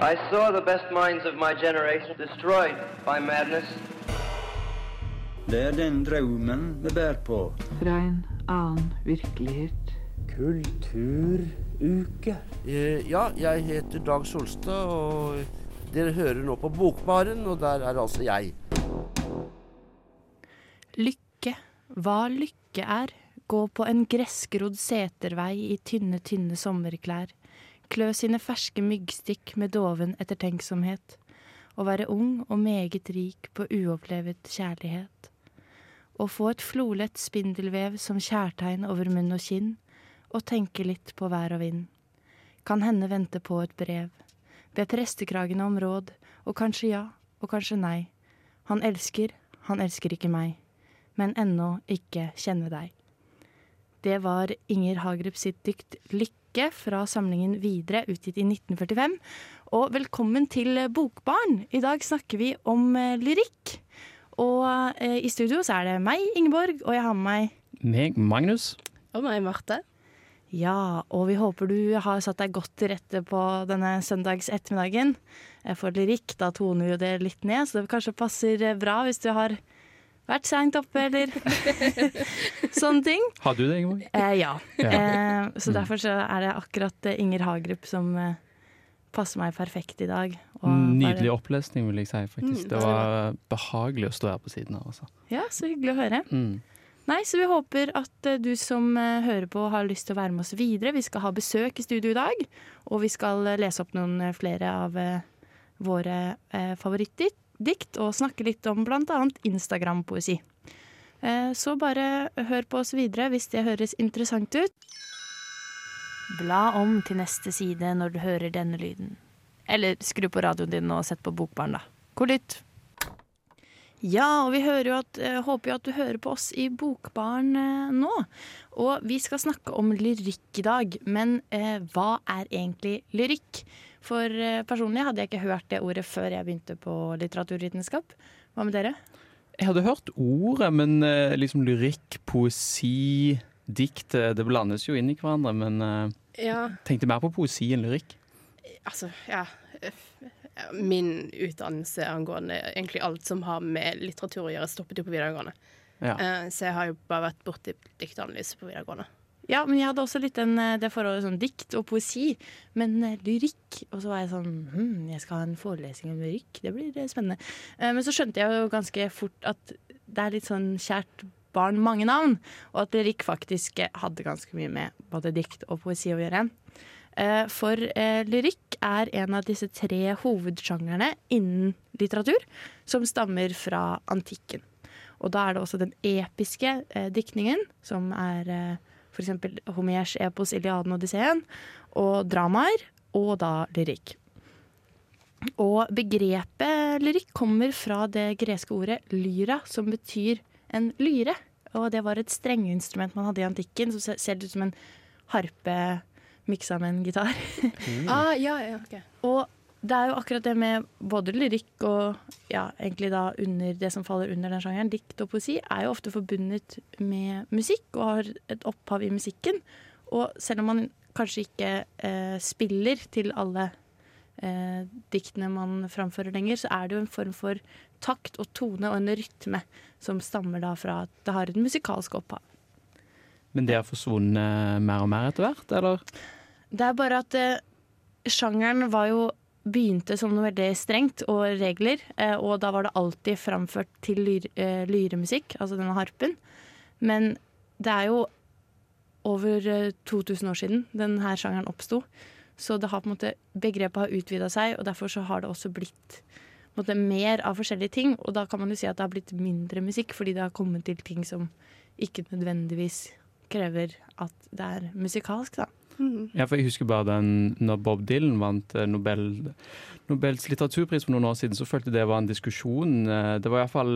I saw the best minds of my generation destroyed by madness. Det er den drømmen vi bærer på. Fra en annen virkelighet. Kulturuke. Eh, ja, jeg heter Dag Solstad, og dere hører nå på Bokbaren, og der er altså jeg. Lykke. Hva lykke er. Gå på en gressgrodd setervei i tynne, tynne sommerklær. Klø sine ferske myggstikk med doven ettertenksomhet. Å være ung og meget rik på uopplevet kjærlighet. Å få et flolett spindelvev som kjærtegn over munn og kinn, og tenke litt på vær og vind. Kan hende vente på et brev. Be prestekragene om råd, og kanskje ja, og kanskje nei. Han elsker, han elsker ikke meg, men ennå ikke kjenne deg. Det var Inger Hagerup sitt dikt 'Lykke' fra samlingen Videre, utgitt i 1945. Og velkommen til Bokbarn. I dag snakker vi om eh, lyrikk. Og eh, i studio så er det meg, Ingeborg, og jeg har med meg Meg, Magnus. Og meg, Marte. Ja, og vi håper du har satt deg godt til rette på denne søndags ettermiddagen. For lyrikk, da toner jo det litt ned, så det kanskje passer eh, bra hvis du har vært seint oppe, eller sånne ting. Har du det, Ingeborg? Eh, ja. Ja. Eh, så derfor så er det akkurat eh, Inger Hagerup som eh, passer meg perfekt i dag. Og Nydelig bare- opplesning, vil jeg si. faktisk. Mm, det var behagelig å stå her på siden av. Også. Ja, så hyggelig å høre. Mm. Nei, så vi håper at eh, du som hører på har lyst til å være med oss videre. Vi skal ha besøk i studio i dag, og vi skal lese opp noen flere av våre eh, favorittdikt, og snakke litt om bl.a. Instagram-poesi. Eh, så bare hør på oss videre hvis det høres interessant ut. Bla om til neste side når du hører denne lyden. Eller skru på radioen din og sett på Bokbarn, da. God lytt. Ja, og vi hører jo at, eh, håper jo at du hører på oss i Bokbarn eh, nå. Og vi skal snakke om lyrikk i dag, men eh, hva er egentlig lyrikk? For eh, personlig hadde jeg ikke hørt det ordet før jeg begynte på litteraturvitenskap. Hva med dere? Jeg hadde hørt ordet, men eh, liksom lyrikk, poesi, dikt eh, Det blandes jo inn i hverandre. Men Ja, tenkte mer på poesi enn lyrikk. altså, ja. Min utdannelse angående egentlig alt som har med litteratur å gjøre, stoppet jo på videregående. Ja. Eh, Så jeg har jo bare vært borti diktanalyse på videregående. Ja, men jeg hadde også litt den, eh, det forholdet sånn dikt og poesi, men eh, lyrikk. Og så var jeg sånn hm, jeg skal ha en forelesning om lyrikk, det blir eh, spennende. Men så skjønte jeg jo ganske fort at det er litt sånn kjært barn mange navn, og at lyrikk faktisk hadde ganske mye med både dikt og poesi å gjøre. For lyrikk er en av disse tre hovedsjangerne innen litteratur som stammer fra antikken. Og da er det også den episke diktningen, som er f.eks. Homers epos 'Iliaden og Odysseen', og dramaer, og da lyrikk. Og begrepet lyrikk kommer fra det greske ordet lyra, som betyr en lyre. Og det var et strengeinstrument man hadde i antikken, som ser- ut som en harpe miksa med en gitar. Ah, ja, ja, ok. Og det er jo akkurat det med både lyrikk og ja, egentlig da under det som faller under den sjangeren, dikt og poesi, er jo ofte forbundet med musikk og har et opphav i musikken. Og selv om man kanskje ikke eh, spiller til alle eh, diktene man framfører lenger, så er det jo en form for takt og tone og en rytme som stammer da fra at det har et musikalsk opphav. Men det har forsvunnet mer og mer etter hvert, eller? Det er bare at eh, sjangeren var jo begynte som noe veldig strengt og regler, eh, og da var det alltid framført til lyre, eh, lyremusikk, altså denne harpen. Men det er jo over eh, 2000 år siden denne sjangeren oppsto, så det har på en måte, begrepet har utvida seg, og derfor så har det også blitt måte, mer av forskjellige ting. Og da kan man jo si at det har blitt mindre musikk, fordi det har kommet til ting som ikke nødvendigvis krever at det er musikalsk, da. Ja, for Jeg husker bare den når Bob Dylan vant eh, Nobel, Nobels litteraturpris for noen år siden, så følte jeg det var en diskusjon. Eh, Det var iallfall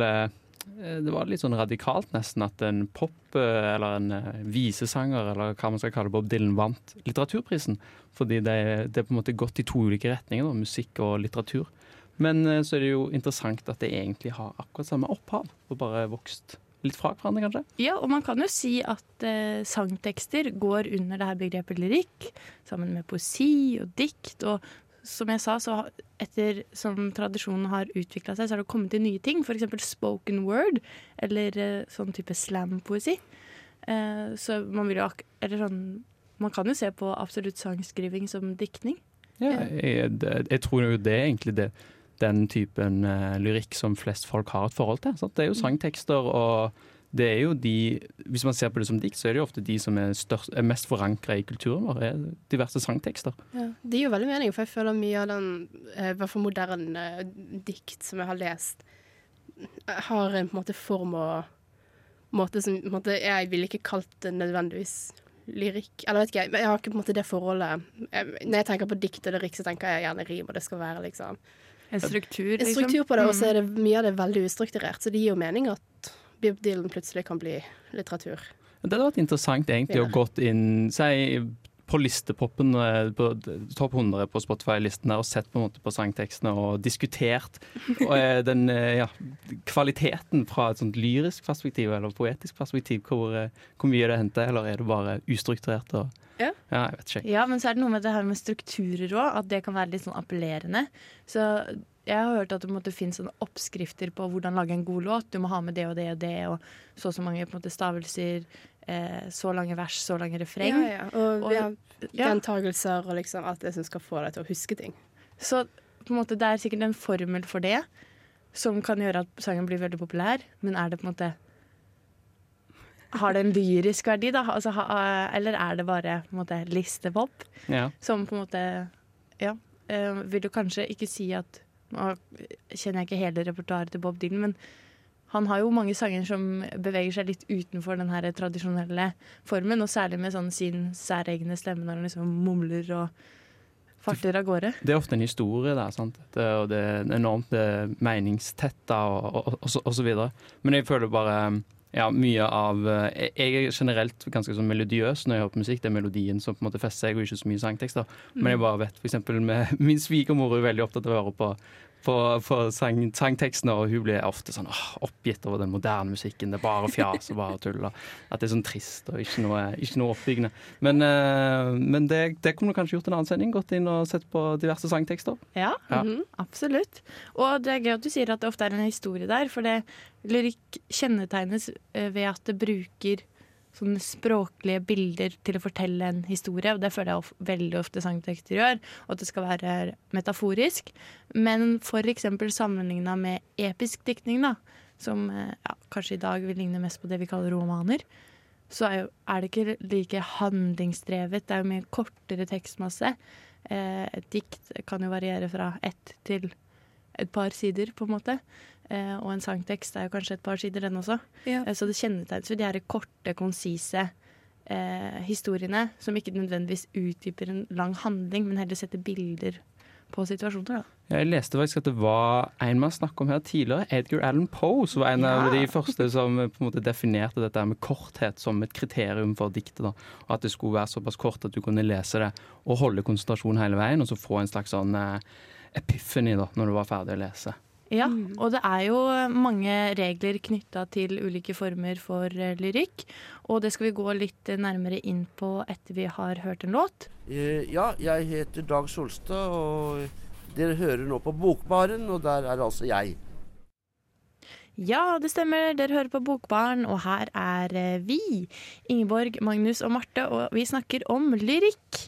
Det var litt sånn radikalt nesten at en pop- eh, eller en eh, visesanger, eller hva man skal kalle Bob Dylan, vant litteraturprisen. Fordi det, det er på en måte gått i to ulike retninger, da, musikk og litteratur. Men eh, så er det jo interessant at det egentlig har akkurat samme opphav, og bare vokst litt fra hverandre, kanskje. Ja, og man kan jo si at eh, sangtekster går under det her begrepet lyrikk, sammen med poesi og dikt. Og som jeg sa, så etter som tradisjonen har utvikla seg, så har det kommet til nye ting. F.eks. spoken word, eller eh, sånn type slam-poesi. Eh, så man vil jo Eller sånn Man kan jo se på absolutt sangskriving som diktning. Ja, jeg, jeg, jeg tror jo det er egentlig det, den typen eh, lyrikk som flest folk har et forhold til. Sant? Det er jo sangtekster, og det er jo de Hvis man ser på det som dikt, så er det jo ofte de som er, størst, er mest forankra i kulturen vår, er diverse sangtekster. Ja. Det gir jo veldig mening, for jeg føler mye av den eh, i hvert fall moderne eh, dikt som jeg har lest, har en måte form og måte som måte, Jeg ville ikke kalt det nødvendigvis lyrikk. Eller vet ikke, jeg, jeg har ikke på en måte det forholdet jeg, Når jeg tenker på dikt og lyrikk, så tenker jeg gjerne rim, og det skal være liksom En struktur, en liksom. struktur på det, og så Mm. er det mye av det veldig ustrukturert. Så det gir jo mening at Bob Dylan plutselig kan bli litteratur. Det hadde vært interessant egentlig Ja. å gått inn si, på listepoppen, eh, på topp 100 på Spotify-listen og sett på en måte på sangtekstene og diskutert og, eh, den eh, ja, kvaliteten fra et sånt lyrisk perspektiv eller poetisk perspektiv. Hvor, hvor mye det henter, eller er det bare ustrukturert? Og, Ja. ja, jeg vet ikke. Ja, men så er det noe med det her med strukturer òg, at det kan være litt sånn appellerende. Så jeg har hørt at det på en måte finnes sånne oppskrifter på hvordan lage en god låt. Du må ha med det og det og det, og så og så mange på en måte stavelser, eh, så lange vers, så lange refreng. Ja, ja. Og, Og- ja, ja. gjentagelser og liksom alt det som skal få deg til å huske ting. Så på en måte det er sikkert en formel for det som kan gjøre at sangen blir veldig populær, men er det på en måte Har det en lyrisk verdi, da? Altså, ha, eller er det bare på en måte listepop? Ja. Som på en måte Ja. Uh, vil du kanskje ikke si at Nå kjenner jeg ikke hele repertoaret til Bob Dylan, men han har jo mange sanger som beveger seg litt utenfor den her tradisjonelle formen, og særlig med sånn sin særegne stemme når han liksom mumler og farter av gårde. Det er ofte en historie der, sant? Det, og det er enormt meningstett, meningstetta og, og, og, og så videre. Men jeg føler bare ja, mye av eh, Jeg er generelt ganske sånn melodiøs når jeg hører på musikk. Det er melodien som på en måte fester seg, og ikke så mye sangtekster. Men jeg bare vet eksempel min svigermor er veldig opptatt av å høre på på, på sang, sangtekstene, og hun blir ofte sånn åh, oppgitt over den moderne musikken. Det er bare fjas og bare tull. At det er sånn trist og ikke noe, ikke noe oppbyggende. Men, uh, men det, det kunne du kanskje gjort en annen sending. Gått inn og sett på diverse sangtekster. Ja, Ja. mhm, absolutt. Og det er gøy at du sier at det ofte er en historie der, for det lyrikk kjennetegnes eh, ved at det bruker sånne språklige bilder til å fortelle en historie, og det føler jeg of veldig ofte sangtekster gjør, og at det skal være metaforisk. Men eksempel sammenligna med episk diktning, da, som eh, ja, kanskje i dag vil ligne mest på det vi kaller romaner, så er, jo, er det ikke like handlingsdrevet. Det er jo mye kortere tekstmasse. Eh, et dikt kan jo variere fra ett til et par sider, på en måte. Eh, og en sangtekst er jo kanskje et par sider, den også. Ja. Eh, så det kjennetegnes ved de her korte, konsise eh, historiene, som ikke nødvendigvis utdyper en lang handling, men heller setter bilder på situasjoner. Da. Jeg leste faktisk at det var en man snakket om her tidligere, Edgar Allan Poe, som var en av de første som på en måte definerte dette med korthet som et kriterium for diktet. da. Og At det skulle være såpass kort at du kunne lese det og holde konsentrasjon hele veien, og så få en slags sånn eh, epiphany da, når du var ferdig å lese. Ja, og det er jo mange regler knytta til ulike former for eh, lyrikk. Og det skal vi gå litt eh, nærmere inn på etter vi har hørt en låt. Eh, ja, jeg heter Dag Solstad, og dere hører nå på Bokbaren, og der er altså jeg. Ja, det stemmer. Dere hører på Bokbaren, og her er eh, vi. Ingeborg, Magnus og Marte, og vi snakker om lyrikk.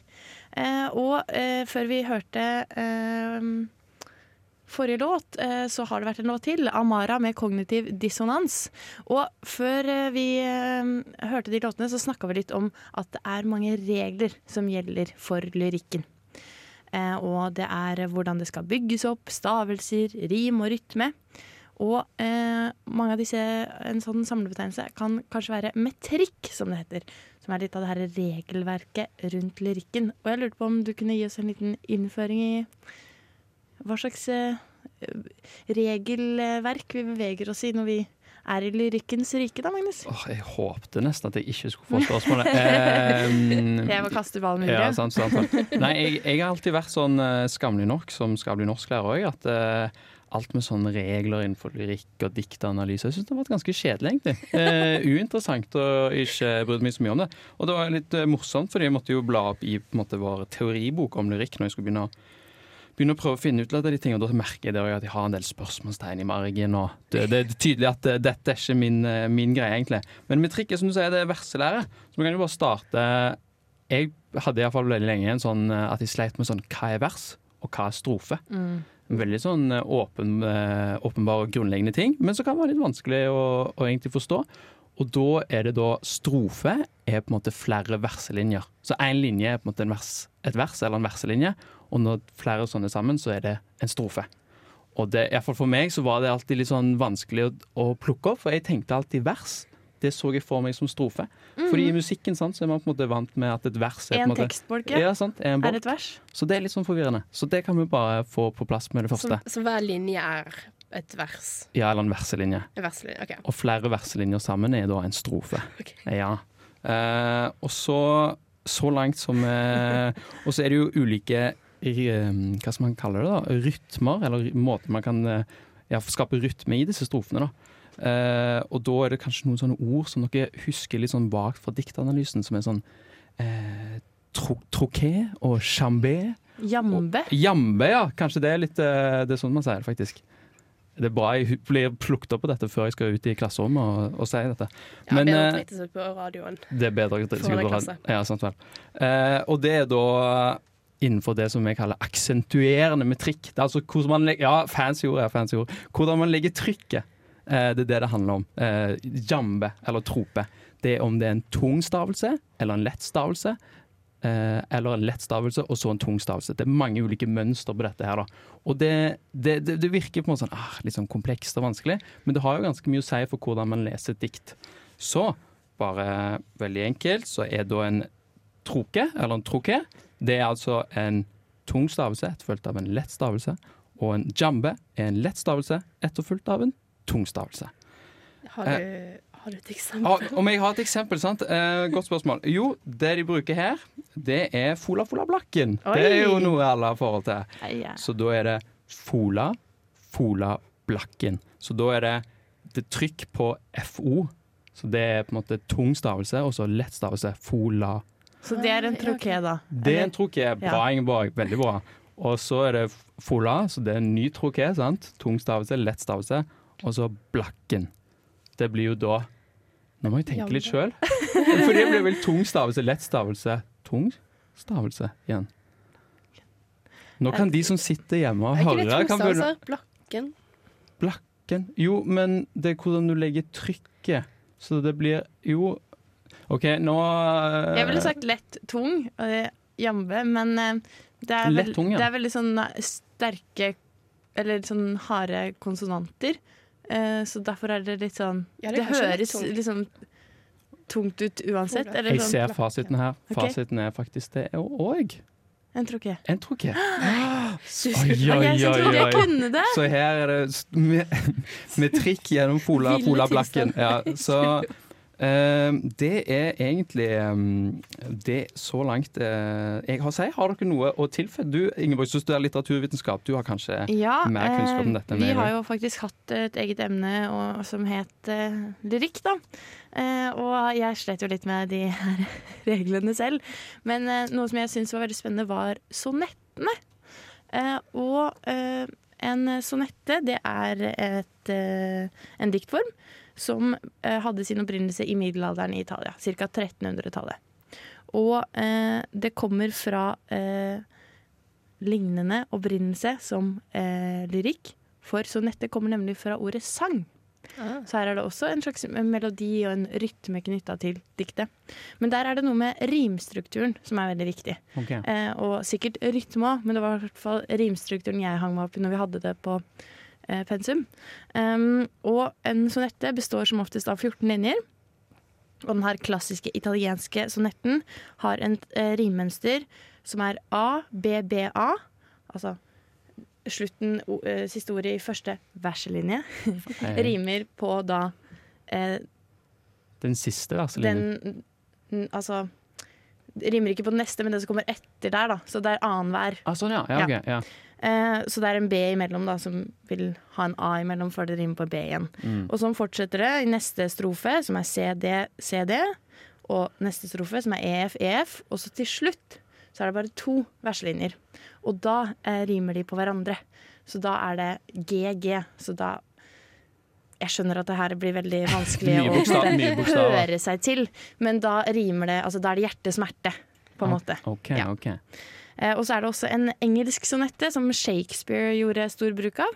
Eh, og eh, før vi hørte eh, forrige låt, eh, så har det vært en låt til. Amara med kognitiv dissonans. Og før eh, vi eh, hørte de låtene, så snakka vi litt om at det er mange regler som gjelder for lyrikken. Og det er hvordan det skal bygges opp, stavelser, rim og rytme. Og eh, mange av disse, en sånn samlebetegnelse kan kanskje være metrikk, som det heter. Som er litt av det her regelverket rundt lyrikken. Og jeg lurte på om du kunne gi oss en liten innføring i hva slags eh, regelverk vi beveger oss i når vi er i lyrikkens rike, da, Magnus? Åh, jeg håpte nesten at jeg ikke skulle få spørsmålet. Eh, Jeg må kaste ballen Ja, sant, sant, sant. Nei, jeg, jeg har alltid vært sånn skammelig skamlig nok, som skal bli norsklærer òg, at eh, alt med sånne regler innenfor lyrikk og diktanalyse Jeg syns det har vært ganske kjedelig, egentlig. Eh, uinteressant og ikke brydde meg så mye om det. Og det var litt eh, morsomt, fordi jeg måtte jo bla opp i måte, vår teoribok om lyrikk når jeg skulle begynne å begynner å prøve å finne ut av de tingene, og da merker jeg at jeg har en del spørsmålstegn i margen. Og det, det er tydelig at eh, dette er ikke min, eh, min greie, egentlig. Men metrikk er som du sier, det er verselære. Så vi kan jo bare starte Jeg hadde iallfall veldig lenge en sånn eh, at jeg sleit med sånn hva er vers, og hva er strofe. Veldig sånn åpen, åpenbare og grunnleggende ting, men som kan være litt vanskelig å, å egentlig forstå. Og da er det da strofe er på en måte flere verselinjer. Så én linje er på en måte en vers, et vers eller en verselinje, og når flere sånne sammen, så er det en strofe. Og det, i hvert fall for meg så var det alltid litt sånn vanskelig å, å plukke opp, for jeg tenkte alltid vers. Det så jeg for meg som strofe. Fordi i musikken sant, så er man på en måte vant med at et vers er en En tekstbolke ja, sant, er en er et vers. Så det er litt sånn forvirrende. Så det kan vi bare få på plass med det første. så hver linje er et vers. Ja, eller en verselinje. En verselinje OK. Og flere verselinjer sammen er da en strofe. Ok. Ja. Eh, og så, så langt som eh, Og så er det jo ulike eh, Hva skal man kalle det? da? Rytmer, eller måter man kan eh, ja, skape rytme i disse strofene. da. Eh, og da er det kanskje noen sånne ord som dere husker litt sånn vagt fra diktanalysen, som er sånn eh, tro, troquet og chambé. Jambe. Jambe, ja. Kanskje det er litt Det er sånn man sier det, faktisk. Det er bra jeg blir plukket opp på dette før jeg skal ut i klasserommet og, og si dette. Ja, Men, bedre eh, å drite seg på radioen. det er bedre Foran en på radioen. Ja, sant vel. Eh, og det er da innenfor det som vi kaller aksentuerende metrikk. Det er altså hvordan man legger, ja, fancy ord er fancy ord. Hvordan man legger trykket. Eh, det er det det handler om. Eh, jambe, eller trope. Det er om det er en tung stavelse eller en lett stavelse. Eh, eller en lett stavelse og så en tung stavelse. Det er mange ulike mønster på dette. her da. Og det, det, det virker på en måte sånn, ah, litt sånn komplekst og vanskelig, men det har jo ganske mye å si for hvordan man leser et dikt. Så bare veldig enkelt, så er da en troke, eller en troke, det er altså en tung stavelse etterfulgt av en lett stavelse. Og en jambe er en lett stavelse etterfulgt av en tung stavelse. Har Eh. du, har du et eksempel? Ah, om jeg har et eksempel, sant? Eh, godt spørsmål. Jo, det de bruker her, det er fola fola blakken. Det er jo noe alle har forhold til. Eie. Så da er det fola, fola blakken. Så da er det, det trykk på FO. Så det er på en måte tung stavelse, og så lett stavelse. Fola. Så det er en troké, da. Det er en troké. Bra, Ingeborg. Veldig bra. Og så er det fola, så det er en ny troké. sant? Tung stavelse, lett stavelse. Og så blakken. Det blir jo da Nå må jeg tenke litt sjøl. For det blir vel tung stavelse, lett stavelse, tung stavelse igjen. Nå kan de som sitter hjemme og hører Er ikke det tung stavelser? Blakken? Blakken Jo, men det er hvordan du legger trykket. Så det blir Jo, OK, nå eh, Jeg ville sagt lett tung, eh, jambe, men eh, det er, veld, tung, ja. det er veldig sånn sterke Eller sånn harde konsonanter. Eh, så derfor er det litt sånn Ja, Det, det litt høres tungt. liksom tungt ut uansett. Eller Jeg sånn ser fasiten her. Fasiten er faktisk det òg. en troké. En troké. Oi, oi, oi, oi. Så her er det med, med trikk gjennom Fola, Ville Fola-blakken. Ja, så det er egentlig eh, det så langt eh, jeg har å si. Har dere noe å tilføye? Du Ingeborg, som studerer litteraturvitenskap, du har kanskje Ja, mer kunnskap om eh, dette enn vi har jo faktisk hatt et eget emne og, som het uh, lyrikk, da. Uh, og jeg slet jo litt med de her reglene selv. Men uh, noe som jeg syntes var veldig spennende, var sonettene. Og en sonette, det er et, en diktform som eh, hadde sin opprinnelse i middelalderen i Italia, ca. 1300-tallet. Og eh, det kommer fra eh, lignende opprinnelse som eh, lyrikk. For sonettet kommer nemlig fra ordet sang. Ah. Så her er det også en slags melodi og en rytme knytta til diktet. Men der er det noe med rimstrukturen som er veldig viktig. Okay. Eh, og sikkert rytme òg, men det var i hvert fall rimstrukturen jeg hang meg opp i når vi hadde det på pensum. Um, og en sonette består som oftest av 14 linjer. Og den her klassiske italienske sonetten har en eh, rimmønster som er A, B, B, A. Altså slutten, o, eh, siste ordet i første verselinje. Eh, Rimer på da eh, Den siste verselinjen. den Altså rimer ikke på den neste, men det som kommer etter der, da. Så det er annenhver. Ah, sånn, ja. ja, okay, ok, ja. Eh, så det er en B imellom da, som vil ha en A imellom før det rimer på B igjen. Mm. Og sånn fortsetter det i neste strofe, som er CD, CD. Og neste strofe, som er EF, EF. Og så til slutt så er det bare to verselinjer. Og da eh, rimer de på hverandre. Så da er det GG. Så da Jeg skjønner at det her blir veldig vanskelig å høre seg til, men da rimer det Altså da er det hjerte-smerte, på en måte. OK. Ja. Eh, og så er det også en engelsk sonette som Shakespeare gjorde stor bruk av.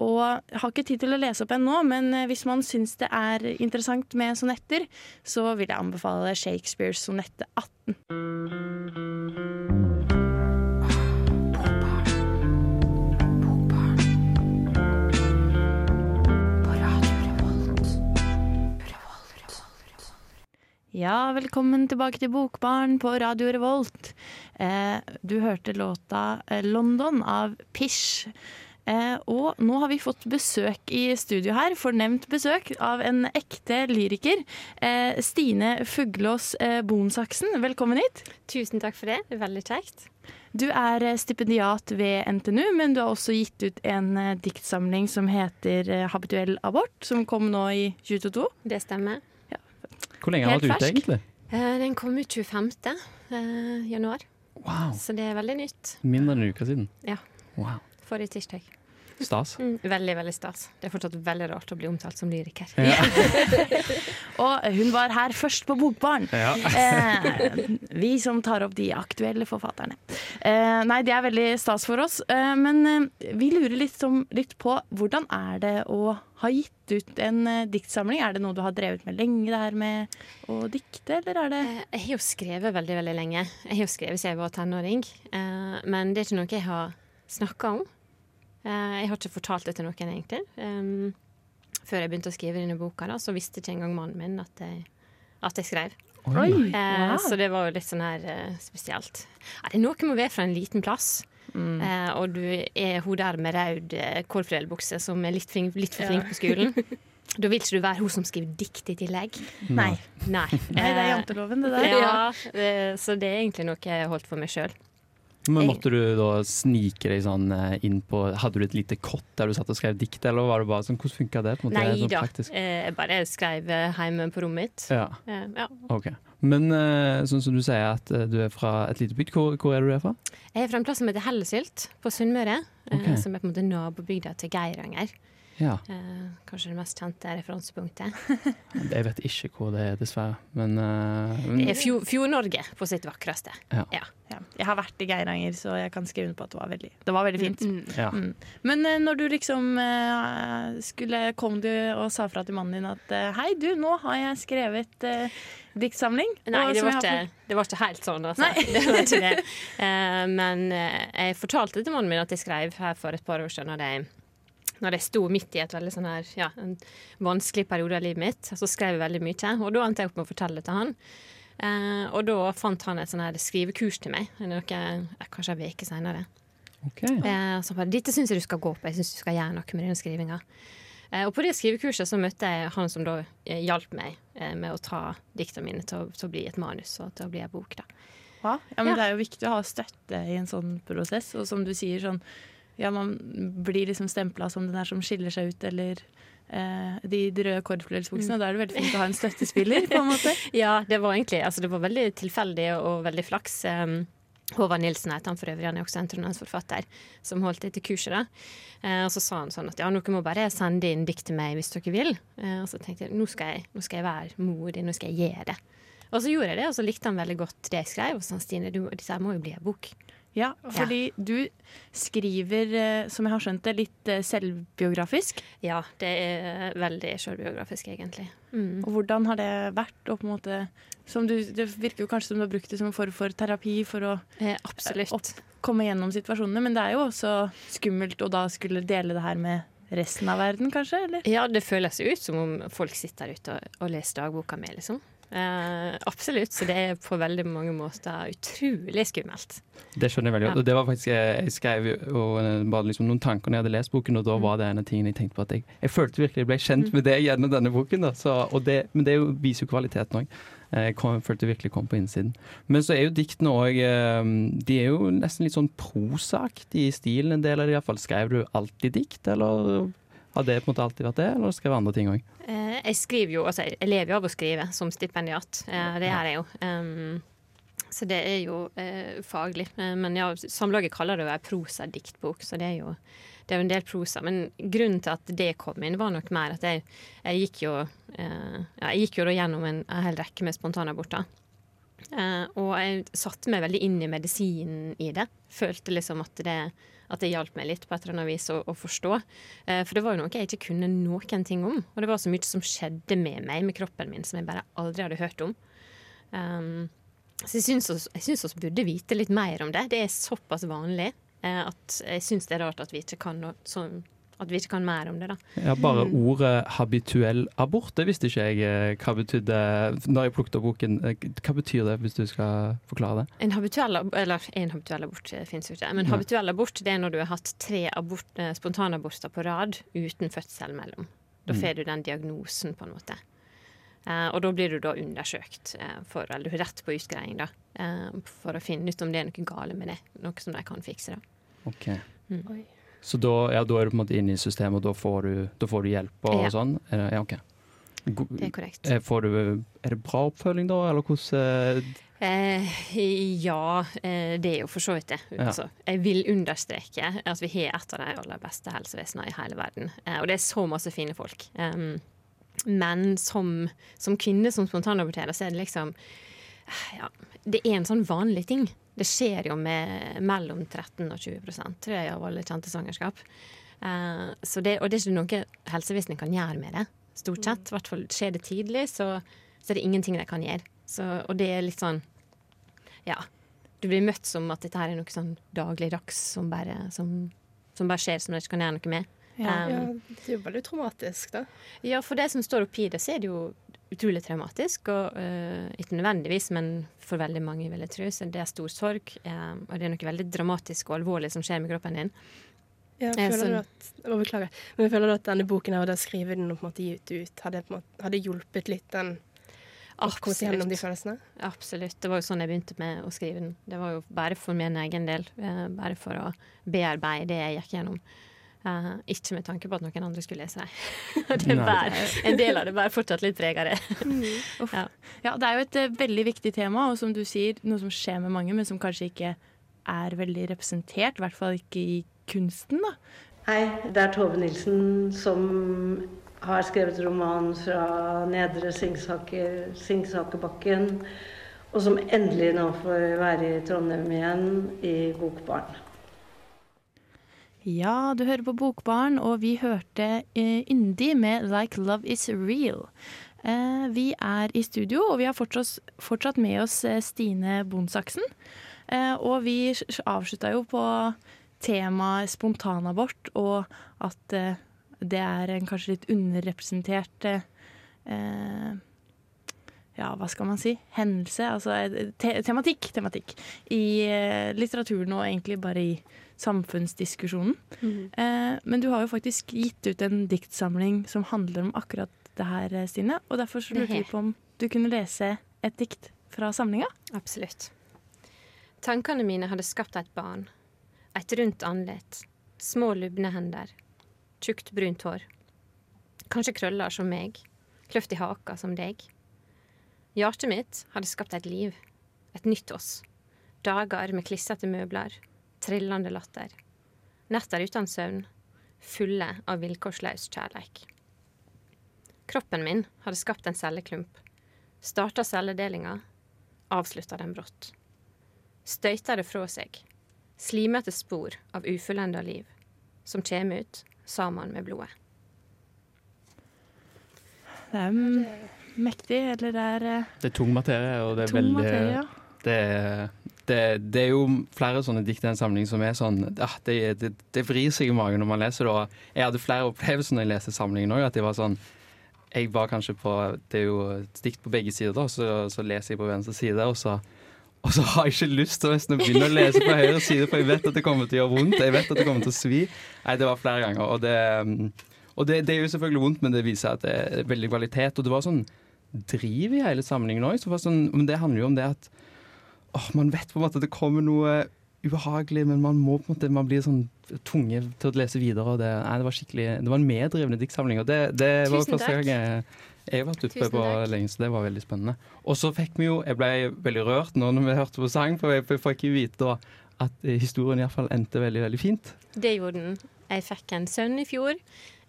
Og jeg har ikke tid til å lese opp en nå, men eh, hvis man syns det er interessant med sonetter, så vil jeg anbefale Shakespeares sonette 18. Ja, velkommen tilbake til Bokbarn på Radio Revolt. Eh, du hørte låta eh, 'London' av Pish. Eh, og nå har vi fått besøk i studio her, fornemt besøk, av en ekte lyriker. Eh, Stine Fuglås eh, Bonsaksen, velkommen hit. Tusen takk for det. Det veldig kjekt. Du er eh, stipendiat ved NTNU, men du har også gitt ut en diktsamling som heter 'Habituell abort', som kom nå i 2022. Det stemmer. Hvor lenge har den vært ute, egentlig? Eh, Den kom ut 25. eh, januar, Wow. så det er veldig nytt. Mindre enn en uke siden. Ja. Wow. Forrige tirsdag. Stas. Mm, veldig, veldig stas. Det er fortsatt veldig rart å bli omtalt som lyriker. Ja. Og hun var her først på Bokbarn. Ja. Eh, vi som tar opp de aktuelle forfatterne. Eh, nei, det er veldig stas for oss. Eh, men eh, vi lurer litt, som, litt på hvordan er det å ha gitt ut en eh, diktsamling? Er det noe du har drevet med lenge, det her med å dikte, eller er det Eh, Jeg har jo skrevet veldig, veldig lenge. Jeg har jo skrevet siden jeg var tenåring. eh, Men det er ikke noe jeg har snakka om. Eh, Jeg har ikke fortalt det til noen, egentlig. Um, Før jeg begynte å skrive denne boka, da, så visste ikke engang mannen min at jeg, at jeg skrev. Oi! Eh, wow. Så det var jo litt sånn her uh, spesielt. Er det er noe med å være fra en liten plass. Mm. Uh, og du er hun der med rød eh, korpsdelbukse som er litt, flink, litt for flink på skolen. da vil ikke du være hun som skriver dikt i tillegg. Nei. Nei. Nei, det er Eh, janteloven, det der. ja, eh, så det er egentlig noe jeg har holdt for meg sjøl. Men måtte du da snike deg sånn eh, inn på Hadde du et lite kott der du satt og skrev dikt, eller var det bare sånn Hvordan funka det? Nei sånn da. praktisk? Eh, Jeg bare skrev eh, hjemme på rommet mitt. Ja, Ja. ok. Men sånn som du sier at du er fra et lite bygd, hvor, hvor er du fra? Jeg er fra en plass som heter Hellesylt på Sunnmøre. Okay. Som er på en måte nabobygda til Geiranger. Ja, Eh, Kanskje det mest kjente referansepunktet. Jeg vet ikke hvor det er, dessverre. Men, uh, men Det er Fjord- Fjord-Norge på sitt vakreste. Ja. Ja. Jeg har vært i Geiranger, så jeg kan skrive under på at det var veldig, det var veldig fint. ja. Mm. Men uh, når du liksom uh, skulle kom du og sa fra til mannen din at hei, du, nå har jeg skrevet diktsamling. Nei, og det var, har ikke, det var ikke helt sånn. Altså. Det var ikke det. Eh, men jeg fortalte til mannen min at jeg skrev her for et par år siden. Og jeg, når jeg sto midt i et veldig sånn her, ja, en vanskelig periode av livet mitt, så skrev jeg veldig mye. Og da endte jeg opp med å fortelle det til han. Eh, og da fant han et sånn her skrivekurs til meg, noe, kanskje en uke seinere. Okay. Eh, så bare, dette syns jeg du skal gå på, jeg syns du skal gjøre noe med denne skrivinga. Eh, og på det skrivekurset så møtte jeg han som da eh, hjalp meg eh, med å ta diktene mine til, å- til å bli et manus og til å bli ei bok. da. Ja, ja, men Ja. det er jo viktig å ha støtte i en sånn prosess. Og som du sier, sånn Ja, man blir liksom stempla som den der som skiller seg ut, eller eh, de, de røde korpsfløyelsbuksene. Da er det veldig fint å ha en støttespiller, på en måte. Ja, det var egentlig altså det var veldig tilfeldig og veldig flaks. Um, Håvard Nilsen heter han for øvrig, han er også en trondheimsforfatter som holdt dette kurset. da. Eh, og så sa han sånn at ja, dere må bare sende inn dikt til meg hvis dere vil. Eh, og så tenkte jeg nå skal jeg, nå skal jeg være modig, nå skal jeg gjøre det. Og så gjorde jeg det, og så likte han veldig godt det jeg skrev. Og så sa han Stine, du, dette må jo bli en bok. Ja, fordi du skriver, eh, som jeg har skjønt det, litt eh, selvbiografisk. Ja, det er veldig selvbiografisk, egentlig. Mm. Og hvordan har det vært Og på en måte som du, Det virker jo kanskje som du har brukt det som en form for terapi for å Eh, absolutt. opp, komme gjennom situasjonene, men det er jo også skummelt å da skulle dele det her med resten av verden, kanskje? Eller? Ja, det føles ut som om folk sitter der ute og, og leser dagboka mi, liksom. Eh, absolutt. Så det er på veldig mange måter utrolig skummelt. Det skjønner jeg veldig godt. Ja. Og det var faktisk, eh, Jeg skrev eh, bare liksom noen tanker når jeg hadde lest boken, og da var det en av tingene jeg tenkte på at jeg, jeg følte virkelig jeg ble kjent med det gjennom denne boken. Da. Så, og det, men det er viser jo kvaliteten òg. Jeg kom, følte virkelig kom på innsiden. Men så er jo diktene òg De er jo nesten litt sånn prosaktige i stilen, en del av det iallfall. Skrev du alltid dikt, eller har det på en måte alltid vært det, eller har du skrevet andre ting òg? Eh, jeg skriver jo, altså jeg lever jo av å skrive som stipendiat. Eh, det gjør jeg jo. Um, Så det er jo eh, faglig. Men ja, Samlaget kaller det jo ei prosadiktbok, så det er jo det er jo en del prosa. Men grunnen til at det kom inn, var nok mer at jeg, jeg gikk jo ja, Jeg gikk jo da gjennom en, en hel rekke med spontanaborter. Eh, og jeg satte meg veldig inn i medisinen i det. Følte liksom at det, at det hjalp meg litt på et eller annet vis å, å forstå. Eh, for det var jo noe jeg ikke kunne noen ting om. Og det var så mye som skjedde med meg, med kroppen min, som jeg bare aldri hadde hørt om. Um, så jeg syns oss burde vite litt mer om det. Det er såpass vanlig eh, at jeg syns det er rart at vi ikke kan noe sånn at vi ikke kan mer om det, da. Ja, bare ordet habituell abort, det visste ikke jeg eh, hva betydde når jeg plukket opp boken. Eh, Hva betyr det, hvis du skal forklare det? En habituell, ab- eller en habituell abort finnes jo ikke. Men Nei. habituell abort det er når du har hatt tre abort, eh, spontanaborter på rad uten fødsel mellom. Da Mm. får du den diagnosen, på en måte. Uh, og da blir du da undersøkt, uh, for, eller du har rett på utgreiing, da. uh, for å finne ut om det er noe gale med det. Noe som de kan fikse, da. Ok. Oi. Så da, ja, da er du på en måte inne i systemet, og da får du, da får du hjelp og Ja. sånn? Er Ja, ok. God, Det er korrekt. eh, får du, er det bra oppfølging da, eller hvordan eh, Eh, ja, eh, det er jo for så vidt det. Ja. Altså, jeg vil understreke at vi har et av de aller beste helsevesenene i hele verden. Eh, og det er så masse fine folk. Men som, som kvinne som spontanaborterer, så er det liksom ja, Det er en sånn vanlig ting. Det skjer jo med mellom 13 og 20 tror jeg, av alle kjente svangerskap. Uh, så det, og det er ikke noe helsevesenet kan gjøre med det. Stort sett. I hvert fall skjer det tidlig, så, så er det ingenting de kan gjøre. Så, og det er litt sånn Ja. Du blir møtt som at dette her er noe sånn dagligdags som bare, som, som bare skjer, som de ikke kan gjøre noe med. Ja. Um, Ja, det er jo veldig traumatisk, da. ja, for det som står oppi det, så er det jo utrolig traumatisk. Og uh, ikke nødvendigvis, men for veldig mange, vil jeg tro. Så det er stor sorg. eh, og det er noe veldig dramatisk og alvorlig som skjer med kroppen din. Ja, jeg føler sånn- du at, å, beklager, men føler du at denne boken her, og det å skrive den og på en måte gi ut, ut hadde, måte, hadde hjulpet litt den å seg gjennom de følelsene? Absolutt. Det var jo sånn jeg begynte med å skrive den. Det var jo bare for min egen del. eh, bare for å bearbeide det jeg gikk gjennom. Eh, ikke med tanke på at noen andre skulle lese det. en del av det bærer fortsatt litt preg av det. Uff. Ja. Ja, det er jo et uh, veldig viktig tema, og som du sier, noe som skjer med mange, men som kanskje ikke er veldig representert, i hvert fall ikke i kunsten, da. Hei, det er Tove Nilsen som har skrevet roman fra Nedre Singsaker, Singsakerbakken, og som endelig nå får være i Trondheim igjen i Bokbarn. Ja, du hører på Bokbarn, og vi hørte eh, Yndi med 'Like Love Is Real'. Eh, vi er i studio, og vi har fortsatt, med oss eh, Stine Bonsaksen. Eh, og vi avslutta jo på temaet spontanabort, og at eh, det er en kanskje litt underrepresentert eh, eh, ja, hva skal man si? Hendelse, altså eh, te tematikk, tematikk i eh, litteraturen og egentlig bare i samfunnsdiskusjonen. Eh, men du har jo faktisk gitt ut en diktsamling som handler om akkurat det her, eh, Stine. Og derfor så lurte vi på om du kunne lese et dikt fra samlinga. Absolutt. Tankene mine hadde skapt et barn. Et rundt andlet. Små, lubne hender. Tjukt, brunt hår. Kanskje krøller som meg. Kløft i haka som deg. Hjertet mitt hadde skapt et liv. Et nytt oss. Dager med klissete møbler. Trillende latter. Netter uten søvn. Fulle av vilkårsløs kjærleik. Kroppen min hadde skapt en celleklump. Starta celledelinga, avslutta den brått. Støyta det fra seg. Slimete spor av ufullenda liv, som kjem ut sammen med blodet. Det er mektig, eller det er eh, Det er tung materie, og det er veldig materie. det, det, det er jo flere sånne dikt i en samling som er sånn ah, det, det, det vrir seg i magen når man leser det. Og jeg hadde flere opplevelser når jeg leste samlingen òg. At det var sånn Jeg var kanskje på Det er jo dikt på begge sider, da, så, så leser jeg på venstre side, og så og så har jeg ikke lyst til å begynne å lese på høyre side, for jeg vet at det kommer til å gjøre vondt. Jeg vet at det kommer til å svi. Nei, det var flere ganger. Og det, og det, det er jo selvfølgelig vondt, men det viser at det er veldig kvalitet. Og det var sånn driv i hele samlingen òg. Sånn, men det handler jo om det at åh, man vet på en måte at det kommer noe ubehagelig, men man må på en måte, man blir sånn tunge til å lese videre. Det, nei, det var skikkelig, det var en meddrivende diktsamling, og det, det var første gang jeg, Jeg har vært oppe på lenge, så det var veldig spennende. Og så fikk vi jo Jeg ble veldig rørt nå når vi hørte på sang, for jeg får ikke vite da at eh, historien iallfall endte veldig, veldig fint. Det gjorde den. Jeg fikk en sønn i fjor,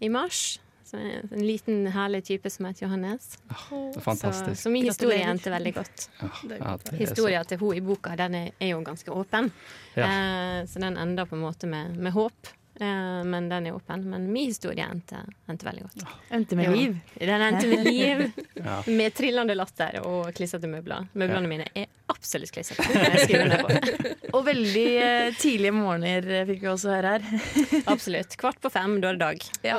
i mars. Så en en liten, herlig type som heter Johannes. Det er Så, fantastisk. så min historie endte veldig godt. Ja, er ja, Historia til hun i boka den er, er jo ganske åpen. Ja. Eh, så den ender på en måte med, med håp. Eh, men den er åpen. Men min historie endte, endte veldig godt. Endte med Ja. liv. Den endte med liv, Ja. med trillende latter og klissete møbler. Møblene mine er absolutt klissete. Og veldig eh, tidlige morgener fikk vi også høre her. Absolutt. Kvart på fem, da er det dag. Ja.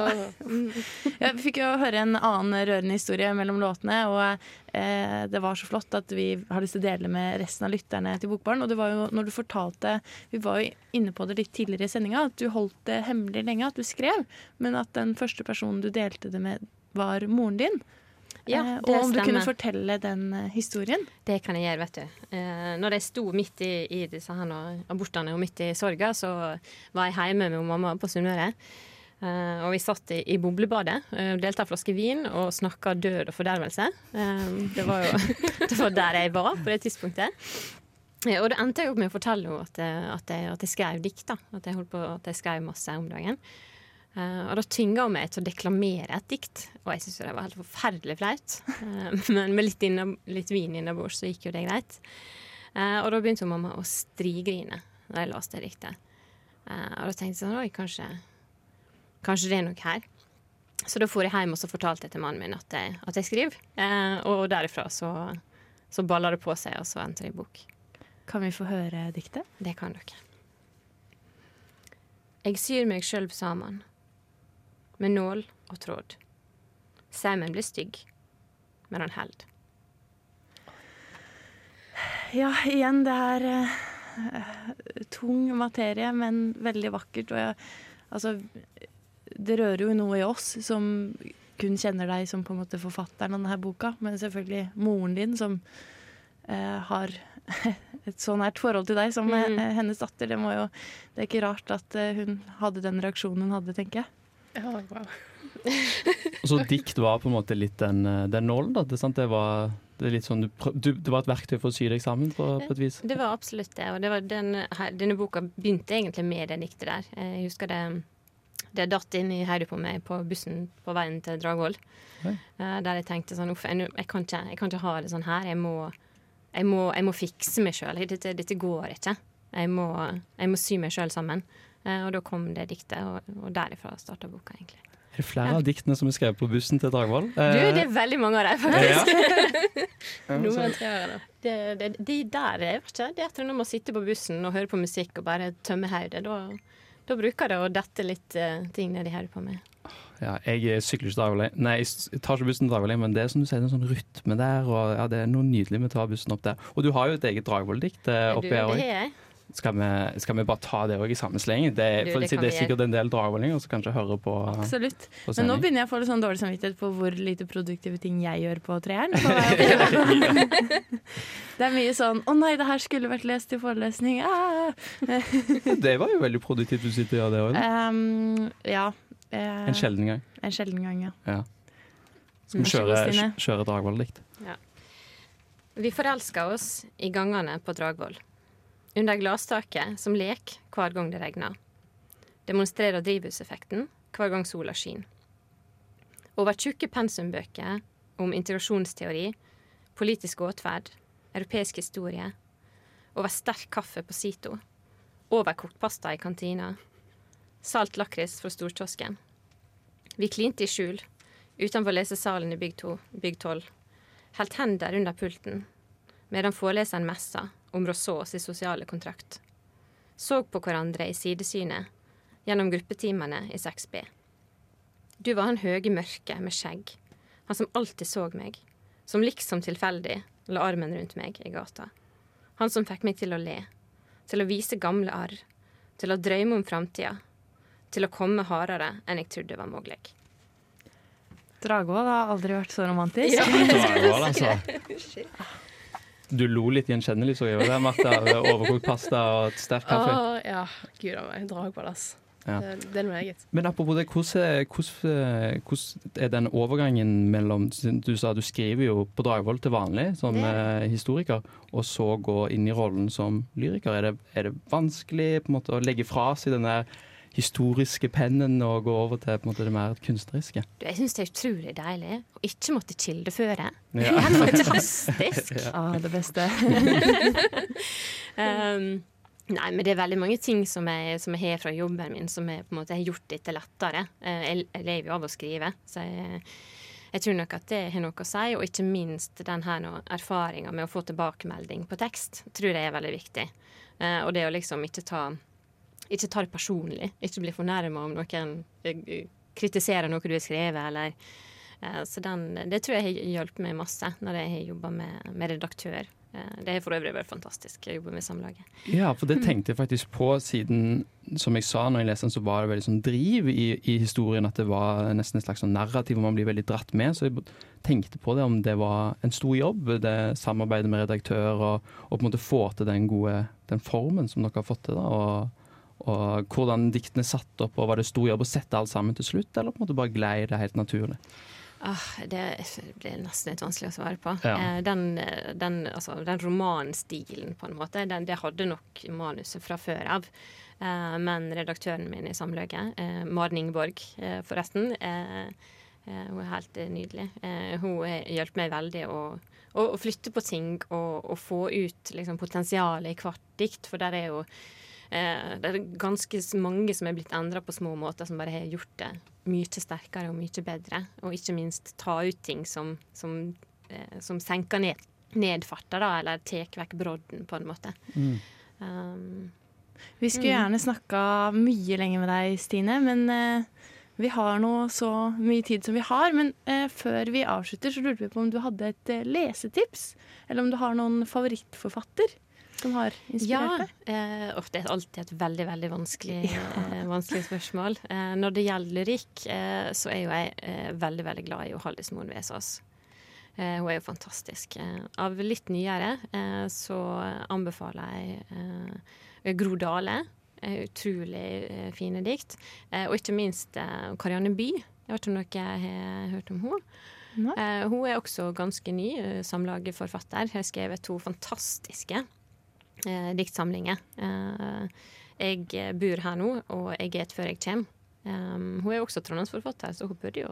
Jeg fikk jo høre en annen rørende historie mellom låtene, og eh, det var så flott at vi har lyst til å dele med resten av lytterne til Bokbarn. Og det var jo når du fortalte Vi var jo inne på det litt tidligere i sendinga, at du holdt det hemmelig lenge, at du skrev, men at den første personen du delte det med, var moren din. Ja, Eh, og om du kunne fortelle den eh, historien. Det kan jeg gjøre, vet du. Eh, når jeg sto midt i, i disse her abortene og midt i sorga, så var jeg hjemme med mamma på Sunnmøre. Eh, og vi satt i, i boblebadet, uh, delte en flaske vin og snakka død og fordervelse. Eh, det var jo det var der jeg var på det tidspunktet. Eh, og det endte jeg opp med å fortelle henne at, at, at jeg skrev dikt. da. At jeg, holdt på, at jeg skrev masse om dagen. Uh, og da tynga hun meg til å deklamere et dikt, og jeg syntes det var helt forferdelig flaut. Uh, men med litt, inna, litt vin innabords så gikk jo det greit. Uh, og da begynte hun mamma å strigrine da jeg leste det diktet. Eh, og da tenkte jeg sånn Oi, kanskje, kanskje det er noe her. Så da for jeg hjem og så fortalte jeg til mannen min at jeg, at jeg skriver. Eh, og derifra så, så balla det på seg, og så endte det i bok. Kan vi få høre diktet? Det kan dere. Jeg syr meg sjøl sammen, med nål og tråd. Saumen blir stygg, men han held. Ja, igjen, det er uh, tung materie, men veldig vakkert. Og jeg, altså, det rører jo noe i oss som kun kjenner deg som på en måte forfatteren av denne boka, men selvfølgelig moren din som eh, har et så nært forhold til deg som Mm. eh, hennes datter. Det, må jo, det er ikke rart at eh, hun hadde den reaksjonen hun hadde, tenker jeg. Ja, wow. Og så dikt var på en måte litt den, eh, den nålen, da. Det, sant? det var det, er litt sånn, du, det var et verktøy for å sy deg sammen på, på et vis. Det var absolutt det. Og det var den, denne boka begynte egentlig med det diktet der. Jeg husker det det datt inn i hodet på meg på bussen på veien til Dragvoll. Eh, der jeg tenkte sånn Uff, jeg, jeg, kan ikke, jeg kan ikke ha det sånn her. Jeg må, jeg må, jeg må fikse meg sjøl. Dette, dette går ikke. Jeg må, jeg må sy meg sjøl sammen. Uh, og da kom det diktet, og, og derifra starta boka, egentlig. Er det flere av diktene som er skrevet på bussen til Dragvoll? Du, det er veldig mange av dem, ja. faktisk. Noen treere, da. Det, det, de der, jeg vet ikke, det er etter når man sitter på bussen og hører på musikk og bare tømmer hodet. Da, da bruker det å dette litt uh, ting nedi hodet på meg. Ja, jeg sykler ikke daglig. Nei, jeg tar ikke bussen daglig, men det er som du sier, det er en sånn rytme der, og ja, det er noe nydelig med å ta bussen opp der. Og du har jo et eget Dragvoll-dikt uh, Du, oppi her òg. Skal, vi- skal vi bare ta det òg i samme sleng? Det, Du, for det si, det er sikkert en del dragvollinger som kanskje hører på, Absolutt. på Men nå begynner jeg å få litt sånn dårlig samvittighet på hvor lite produktive ting jeg gjør på treeren. Det er mye sånn 'Å nei, det her skulle vært lest i forelesning'. Ah. Det var jo veldig produktivt du sitter og gjør det òg. Um, ja. eh, En sjelden gang. En sjelden gang, ja. Skal vi kjøre, kjøre Dragvoll-dikt? Vi forelska oss i gangene på Dragvoll. Under glasstaket som lek hver gang det regner. Demonstrerer drivhuseffekten hver gang sola skinner. Over tjukke pensumbøker om integrasjonsteori, politisk åtferd, europeisk historie. Over sterk kaffe på Sito. Overkokt pasta i kantina. Salt lakris fra storkiosken. Vi klinte i skjul utenfor lesesalen i bygg 2, bygg 12 holdt hender under pulten, medan foreleseren messa om Rousseaus sosiale kontrakt. Så på hverandre i sidesynet gjennom gruppetimene i 6B. Du var han høye mørke med skjegg, han som alltid så meg, som liksom tilfeldig la armen rundt meg i gata. Han som fikk meg til å le, til å vise gamle arr, til å drømme om framtida, til å komme hardere enn jeg trodde var mulig. Dragvoll har aldri vært så romantisk. Ja, Dragvoll, altså. Du lo litt gjenkjennelig, så jeg. Det, Martha. Overkokt pasta og sterk kaffe. Å, ja, gud a meg. Dragball, ass. Ja. Det, det er noe eget. Men apropos det, hvordan, hvordan, hvordan er den overgangen mellom Du sa du skriver jo på Dragvoll til vanlig som Det- eh, historiker, og så gå inn i rollen som lyriker. Er det, er det vanskelig måte å legge fra seg den der historiske pennen og gå over til på en måte det mer kunstneriske? Du, Jeg syns det er utrolig deilig å ikke måtte kildeføre. Ja. Det er fantastisk. Ja. Ah, det beste. um, nei, men det er veldig mange ting som jeg, som jeg har fra jobben min, som jeg på en måte har gjort dette lettere. Eh, Jeg, jeg lever jo av å skrive, så jeg, jeg tror nok at det har noe å si. Og ikke minst den her erfaringa med å få tilbakemelding på tekst, tror jeg er veldig viktig. Eh, og det å liksom ikke ta, ikke ta det personlig. Ikke bli fornærma om noen eh, kritiserer noe du har skrevet, eller eh, Så den, det tror jeg har hjulpet meg masse når jeg har jobba med, med redaktør. Eh, Det har for øvrig vært fantastisk å jobbe med Samlaget. Ja, for det tenkte jeg faktisk på siden, som jeg sa når jeg leste den, så var det veldig sånn driv i, i historien. At det var nesten et slags sånn narrativ hvor man blir veldig dratt med. Så jeg tenkte på det om det var en stor jobb, det samarbeidet med redaktør, og, og på en måte få til den gode den formen som dere har fått til. da, og og hvordan diktene satt opp, og var det stor jobb å sette alt sammen til slutt, eller på en måte bare glei det helt naturlig? Ah, det blir nesten litt vanskelig å svare på. Ja. Eh, Den, den, altså, den romanstilen, på en måte, den, det hadde nok manuset fra før av. Eh, Men redaktøren min i Samløket, eh, Maren Ingeborg eh, forresten, eh, eh, hun er helt nydelig. Eh, Hun hjulpet meg veldig å, å, å flytte på ting og, og få ut liksom, potensialet i hvert dikt, for der er jo det er ganske mange som er blitt endra på små måter, som bare har gjort det mye sterkere og mye bedre. Og ikke minst ta ut ting som, som, eh, som senker ned, ned farta, da, eller tar vekk brodden, på en måte. Um, Vi skulle Mm. gjerne snakka mye lenger med deg, Stine, men eh, vi har nå så mye tid som vi har. Men eh, før vi avslutter, så lurte vi på om du hadde et eh, lesetips? Eller om du har noen favorittforfatter som har inspirert ja. deg? Eh, og det er alltid et veldig veldig vanskelig, eh, vanskelig spørsmål. Eh, når det gjelder lyrikk, eh, så er jo jeg eh, veldig veldig glad i Hallis Moen Vesaas. Hun er jo fantastisk. Av litt nyere så anbefaler jeg Gro Dale. Utrolig fine dikt. Og ikke minst Karianne By. Jeg vet ikke om dere har hørt om henne. Eh, hun er også ganske ny uh, samlageforfatter. Har skrevet to fantastiske diktsamlinger. Eh, jeg bor her nå, og jeg er før jeg kommer. Um, hun er også trondheimsforfatter, så hun burde jo,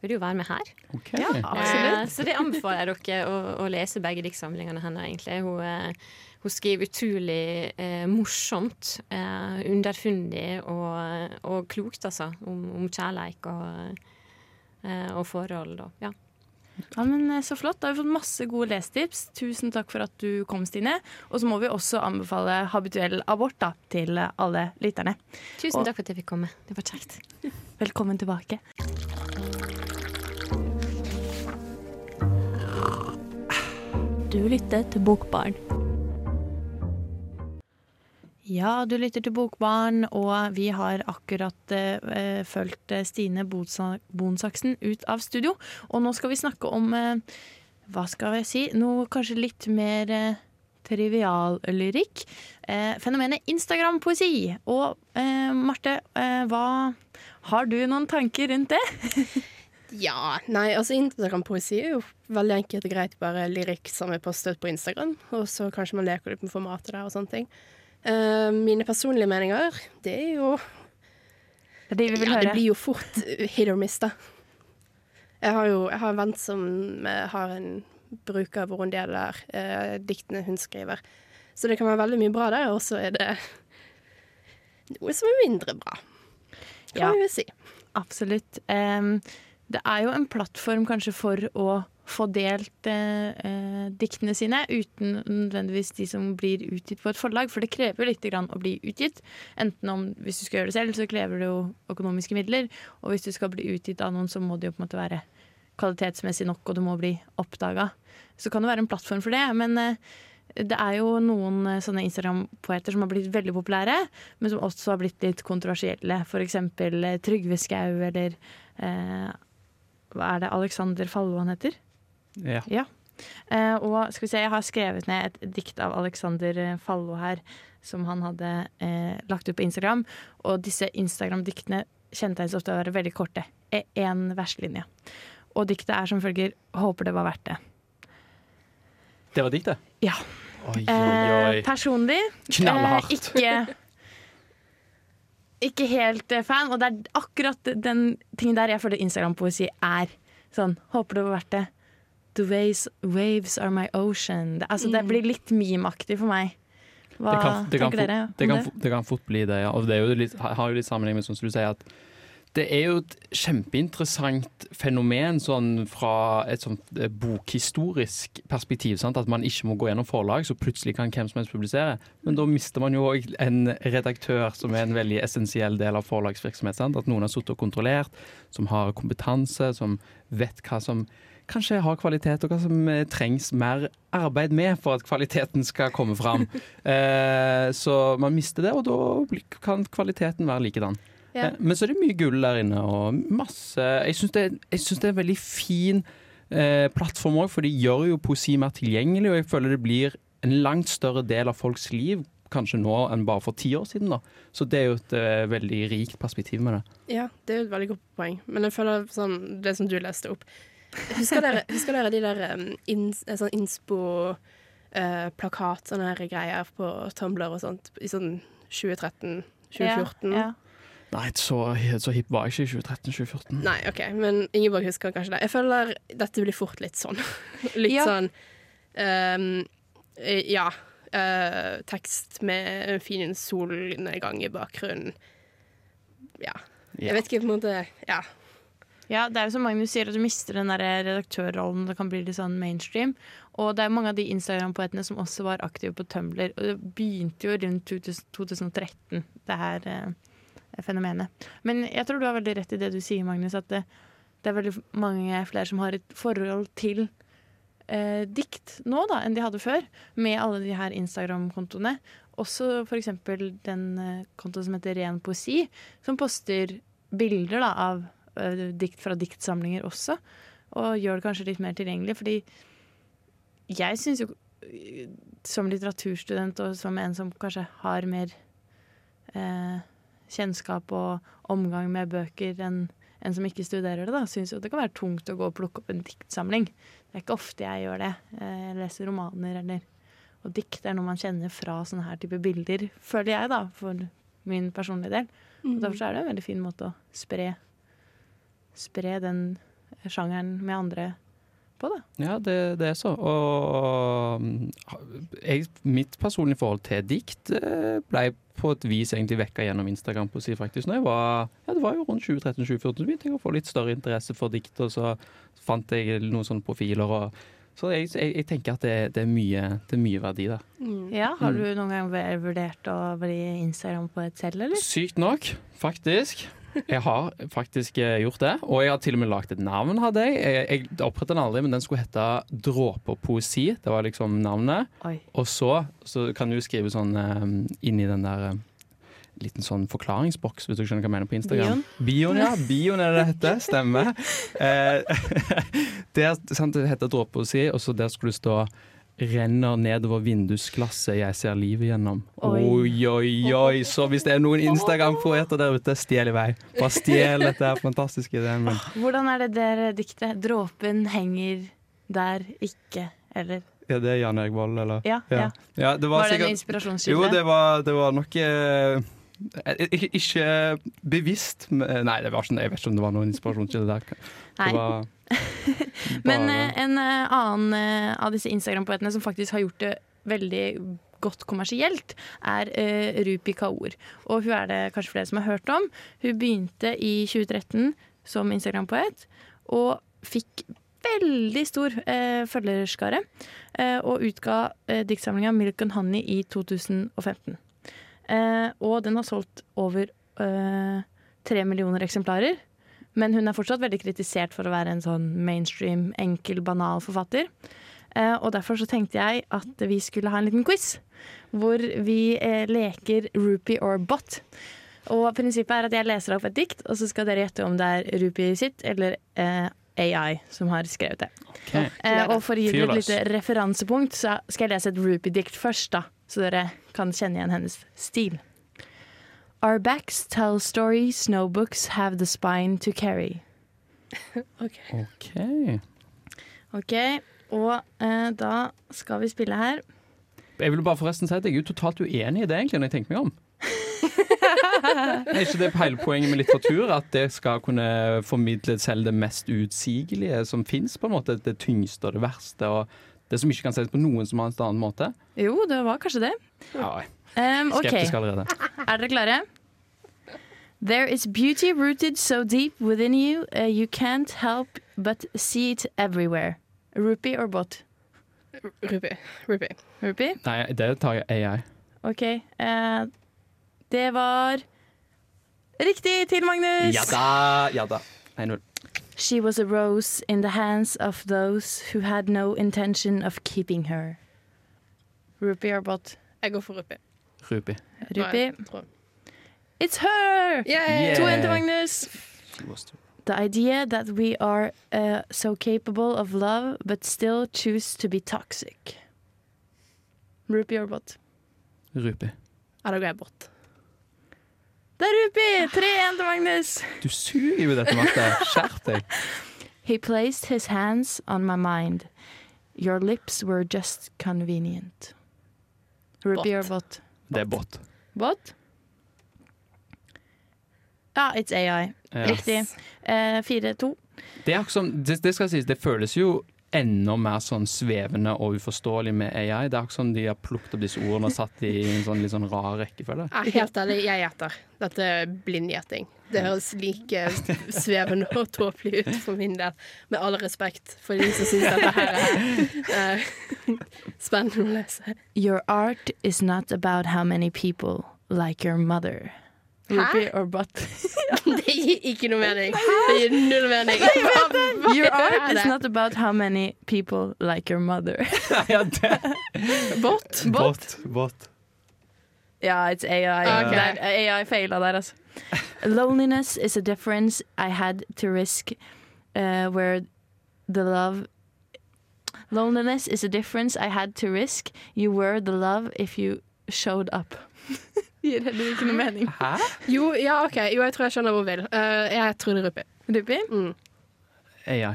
burde jo være med her. Okay. Ja, Eh, absolutt. så det anbefaler jeg dere å, å lese begge diktsamlingene hennes, egentlig. Hun, eh, hun skriver utrolig eh, morsomt, eh, underfundig og, og klokt, altså, om, om kjærleik og, eh, og forhold. Og, ja. Ja, men eh, Så flott. Da har vi fått masse gode lesetips. Tusen takk for at du kom, Stine. Og så må vi også anbefale habituell abort da, til eh, alle lytterne. Tusen Og- takk for at jeg fikk komme. Det var kjekt. Velkommen tilbake. Du lytter til Bokbarn. Ja, du lytter til Bokbarn, og vi har akkurat eh, fulgt eh, Stine Bonsaksen ut av studio. Og nå skal vi snakke om eh, hva skal jeg si, noe kanskje litt mer eh, triviallyrikk. Eh, fenomenet Instagram-poesi. Og eh, Marte, eh, hva har du noen tanker rundt det? Ja, nei, altså Instagram-poesi er jo veldig enkelt og greit bare lyrikk som er postet på Instagram, og så kanskje man leker litt med formatet der og sånne ting. Eh, mine personlige meninger, det er jo Det er de vi vil ja, høre. det blir jo fort hit or miss, da. Jeg har jo jeg har en venn som eh, har en bruker hvor hun deler eh, diktene hun skriver. Så det kan være veldig mye bra der, og så er det noe som er mindre bra. Kan Ja. vi vel si. Absolutt. Um, det er jo en plattform kanskje for å få delt eh, eh, diktene sine uten nødvendigvis de som blir utgitt på et forlag, for det krever jo litt å bli utgitt. Enten om hvis du skal gjøre det selv, så krever det jo økonomiske midler, og hvis du skal bli utgitt av noen, så må det jo på en måte være kvalitetsmessig nok, og du må bli oppdaga. Så kan det være en plattform for det, men eh, det er jo noen eh, sånne Instagram-poeter som har blitt veldig populære, men som også har blitt litt kontroversielle. Eksempel eh, Trygve Skau eller eh, Hva er det Alexander Fallo han heter? Ja. Ja. Eh, og skal vi se, jeg har skrevet ned et dikt av Alexander eh, Fallo her. som han hadde eh, lagt ut på Instagram. Og disse Instagram-diktene kjennetegnes ofte å være veldig korte. Én verslinje. Og diktet er som følger 'Håper det var verdt det'. Det var diktet? Ja. Oi, oi, oi. personlig Knallhardt. ikke ikke helt fan, og det er akkurat den tingen der jeg føler Instagram-poesi er. Sånn, håper det var verdt det. The waves, waves are my ocean. Altså, det Mm. blir litt meme-aktig for meg. Hva det kan, det kan, tenker fort- dere om det kan, det? det kan fort bli det, ja. Og det er jo litt, har jo litt sammenheng med sånn som du sier, at det er jo et kjempeinteressant fenomen sånn fra et sånt eh, bokhistorisk perspektiv. Sant? At man ikke må gå gjennom forlag, så plutselig kan hvem som helst publisere. Men da mister man jo òg en redaktør som er en veldig essensiell del av forlagsvirksomhet. Sant? At noen har sittet og kontrollert, som har kompetanse, som vet hva som kanskje har kvalitet, og hva som eh, trengs mer arbeid med for at kvaliteten skal komme fram. eh, så man mister det, og da kan kvaliteten være likedan. Ja. Eh, Men så er det mye gull der inne, og masse Jeg syns det, jeg synes det er en veldig fin eh, plattform òg, for de gjør jo poesi mer tilgjengelig, og jeg føler det blir en langt større del av folks liv kanskje nå enn bare for ti år siden. da. Så det er jo et uh, veldig rikt perspektiv med det. Ja, det er jo et veldig godt poeng. Men jeg føler sånn, det som du leste opp Husker dere, husker dere de der um, ins, eh, sånn inspo-plakat, sånne her greier på Tumblr og sånt, i sånn 2013-2014? Ja, ja. Nei, så, så hipp var jeg ikke i 2013-2014. Nei, OK, men Ingeborg husker kanskje det. Jeg føler dette blir fort litt sånn. Litt Ja. sånn ehm, eh, Ja. Uh, tekst med en fin solnedgang i bakgrunnen. Ja. Jeg vet ikke, på en måte Ja. Ja, det er jo som Magnus sier, at du mister den der redaktørrollen. Det kan bli litt sånn mainstream. Og det er mange av de Instagram-poetene som også var aktive på Tumblr. Og det begynte jo rundt 2013, det her eh, fenomenet. Men jeg tror du har veldig rett i det du sier, Magnus, at det, det er veldig mange flere som har et forhold til eh, dikt nå da, enn de hadde før, med alle de her Instagram-kontoene. Også eksempel den eh, kontoen som heter Ren poesi, som poster bilder da, av dikt fra diktsamlinger også. Og gjør det kanskje litt mer tilgjengelig, fordi jeg syns jo eh, som litteraturstudent og som en som kanskje har mer eh, kjennskap og omgang med bøker enn en som ikke studerer det, da, syns jo det kan være tungt å gå og plukke opp en diktsamling. Det er ikke ofte jeg gjør det. Eh, Jeg leser romaner eller Og dikt er noe man kjenner fra sånne her type bilder, føler jeg, da, for min personlige del. Og derfor er det en veldig fin måte å spre Spre den sjangeren med andre på, da. Ja, det, det er så. Og um, jeg, mitt personlige forhold til dikt eh, ble på et vis egentlig vekka gjennom Instagram på si faktisk. Når jeg var, ja, det var jo rundt 2013-2014 så begynte jeg å få litt større interesse for dikt, og så fant jeg noen sånne profiler. Og, så jeg, jeg, jeg tenker at det, det, er mye, det er mye verdi der. Ja, Har Mm. du noen gang vurdert å bli Instagram på et selv, eller? Sykt nok, faktisk. Jeg har faktisk eh, gjort det, og jeg har til og med lagd et navn. hadde Jeg Jeg, jeg opprettet den aldri, men den skulle hete Dråper poesi. Det var liksom navnet. Oi. Og så, så kan du skrive sånn eh, inni den der eh, liten sånn forklaringsboks, hvis du skjønner hva jeg mener på Instagram. Bion, ja. Bion er det det heter. Stemmer. Eh, der, sant, det heter dråpepoesi, og så der skulle det stå Renner nedover vindusglasset jeg ser livet gjennom. Oi. Oi, oi, oi. Så hvis det er noen Instagram-poeter der ute, stjel i vei. Bare stjel dette fantastiske ideen min. Hvordan er det der diktet? Dråpen henger der ikke, eller? Ja, det er Jan Erik Vold, eller? Ja, ja. Ja, det Var, det sikkert- en inspirasjonskilde? Jo, det var, det var nok eh, ikke, ikke bevisst Nei, det var ikke, jeg vet ikke om det var noen inspirasjonskilde der. Nei. Var Men eh, en eh, annen eh, av disse Instagram-poetene som faktisk har gjort det veldig godt kommersielt, er uh, Rupi Kaur. Og hun er det kanskje flere som har hørt om. Hun begynte i 2013 som Instagram-poet, og fikk veldig stor uh, følgerskare. Uh, og utga uh, diktsamlinga 'Milk and Honey' i 2015. Eh, og den har solgt over eh, tre millioner eksemplarer. Men hun er fortsatt veldig kritisert for å være en sånn mainstream, enkel, banal forfatter. Eh, og derfor så tenkte jeg at vi skulle ha en liten quiz, hvor vi eh, leker Rupi or Bot. Og prinsippet er at jeg leser opp et dikt, og så skal dere gjette om det er Rupi sitt eller eh, AI som har skrevet det. Eh, og for å gi dere et lite referansepunkt, så skal jeg lese et Rupi-dikt først, da. Så dere kan kjenne igjen hennes stil. Our backs tell stories no books have the spine to carry. OK. OK. OK, og eh, da skal vi spille her. Jeg vil bare forresten si at jeg er jo totalt uenig i det, egentlig, når jeg tenker meg om. er ikke det hele poenget med litteratur? At det skal kunne formidle selv det mest utsigelige som fins, på en måte. Det tyngste og det verste. og det som ikke kan ses på noen som helst annen måte. Jo, det var kanskje det. Ja, Um, OK, skeptisk allerede. er dere klare? There is beauty rooted so deep within you, uh, you can't help but see it everywhere. Rupee or bot? Ruby. Ruby. Rupee? Nei, det tar jeg AI. OK. Uh, det var riktig til Magnus! Ja da! Ja da. 1-0. She was a rose in the hands of those who had no intention of keeping her. Rupee or bot? Jeg går for Ruby. Ruby. Rupee. Nei, tror jeg. It's her! Yay! To 1 til Magnus. She was too. The idea that we are uh, so capable of love but still choose to be toxic. Rupee or bot? Ruby. Ja, da går jeg bort. Det er Rupi! 3-1 til Magnus. Du suger jo dette, Marte. Skjerp deg. He placed his hands on my mind. Your lips were just convenient. Rupi or bot? Det er bot. Bot? Ja, it's AI. Riktig. Eh, 4-2. Det, det, det skal sies, det føles jo enda mer sånn svevende og uforståelig med AI. Det er akkurat sånn de har plukket opp disse ordene og satt de i en sånn litt sånn rar rekkefølge. Ja, helt ærlig, jeg gjetter. Dette er blindgjetting. Det høres like svevende og tåpelig ut for min del. Med all respekt for de som syns dette her er eh, spennende å lese. Your art is not about how many people like your mother. Rupee or butt. Det gir ikke noe mening. Det gir null mening. Your art is not about how many people like your mother. ja. Bot? Bot. Bot. Ja, it's AI. Okay. Er AI feila der, altså. Loneliness is a difference I had to risk uh, where the love Loneliness is a difference I had to risk. You were the love if you showed up. Gir heller ikke noe mening. Hæ? Jo, ja, OK. Jo, jeg tror jeg skjønner hvor hun vil. Uh, jeg tror det er Rupi. Rupi? Mm. AI.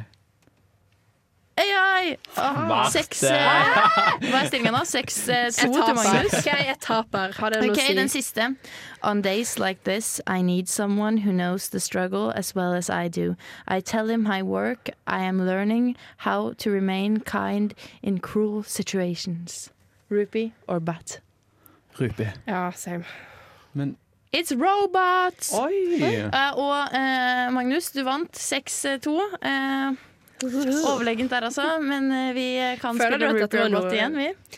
AI! Seks eh, Hva er stillinga nå? Seks eh, to til. Magnus. OK, jeg taper. Har det noe å si? den siste. On days like this, I need someone who knows the struggle as well as I do. I tell him my work. I am learning how to remain kind in cruel situations. Rupee or bat? Ruby. Ja, same. Men It's robots! Oi! Eh, og uh, Magnus, du vant 6-2. Uh, overlegent der, altså. Men eh, vi kan Føler du spille Rupee var or igjen, vi.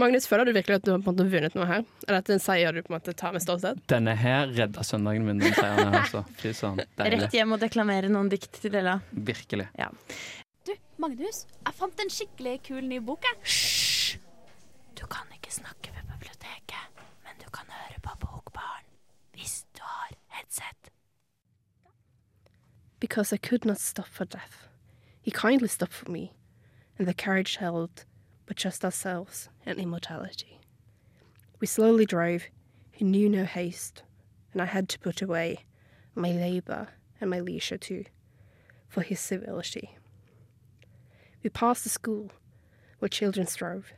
Magnus, føler du virkelig at du har på en måte vunnet noe her? Er dette en seier du på en måte tar med stolthet? Denne her redda søndagen min, den seieren her, altså. Fy søren. Deilig. Rett hjem og deklamere noen dikt til Ella. Virkelig. Du, Magnus, jeg fant en skikkelig kul ny bok, jeg. Hysj! Du kan ikke snakke ved Because I could not stop for death. He kindly stopped for me, and the carriage held but just ourselves and immortality. We slowly drove, he knew no haste, and I had to put away my labour and my leisure too, for his civility. We passed the school where children strove,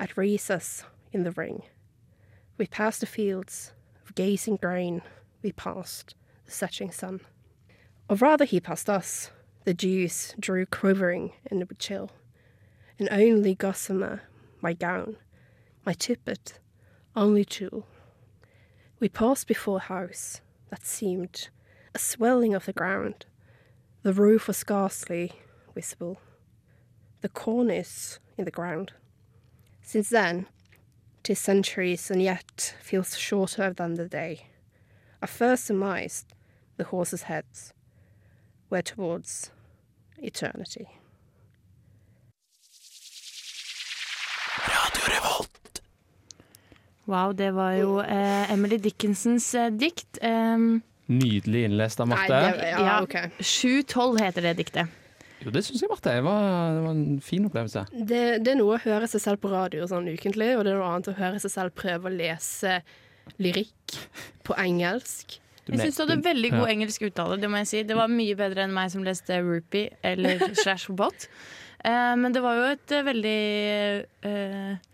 at recess in the ring. We passed the fields of gazing grain, we passed the setting sun. Or rather, he passed us. The dews drew quivering in the chill. And only gossamer, my gown, my tippet, only tool. We paused before a house that seemed a swelling of the ground. The roof was scarcely visible. The cornice in the ground. Since then, tis centuries and yet feels shorter than the day. I first surmised the horses' heads were towards eternity. Wow, det var jo eh, Emily Dickinsons eh, dikt. Um, Nydelig innlest av Marte. Nei, det, ja, okay. 712 heter det diktet. Jo, det syns jeg, Marte. Det var, det var en fin opplevelse. Det, det er noe å høre seg selv på radio sånn ukentlig, og det er noe annet å høre seg selv prøve å lese lyrikk på engelsk. Jeg syns du hadde veldig god engelsk uttale. Det må jeg si. Det var mye bedre enn meg som leste Rupee eller Slash Bot. Uh, men det var jo et uh, veldig uh,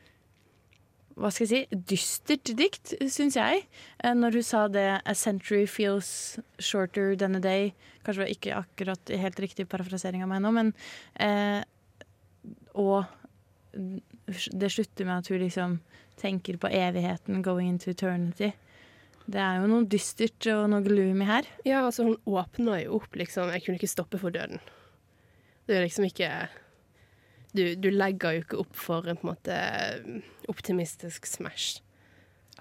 Hva skal jeg si dystert dikt, syns jeg. Eh, når hun sa det 'A century feels shorter than a day'. Kanskje det var ikke akkurat helt riktig parafrasering av meg nå, men eh, Og det slutter med at hun liksom tenker på evigheten, 'going into eternity'. Det er jo noe dystert og noe gloomy her. Ja, altså hun åpner jo opp, liksom. Jeg kunne ikke stoppe for døden. Det er liksom ikke Du, du legger jo ikke opp for en på en måte optimistisk smash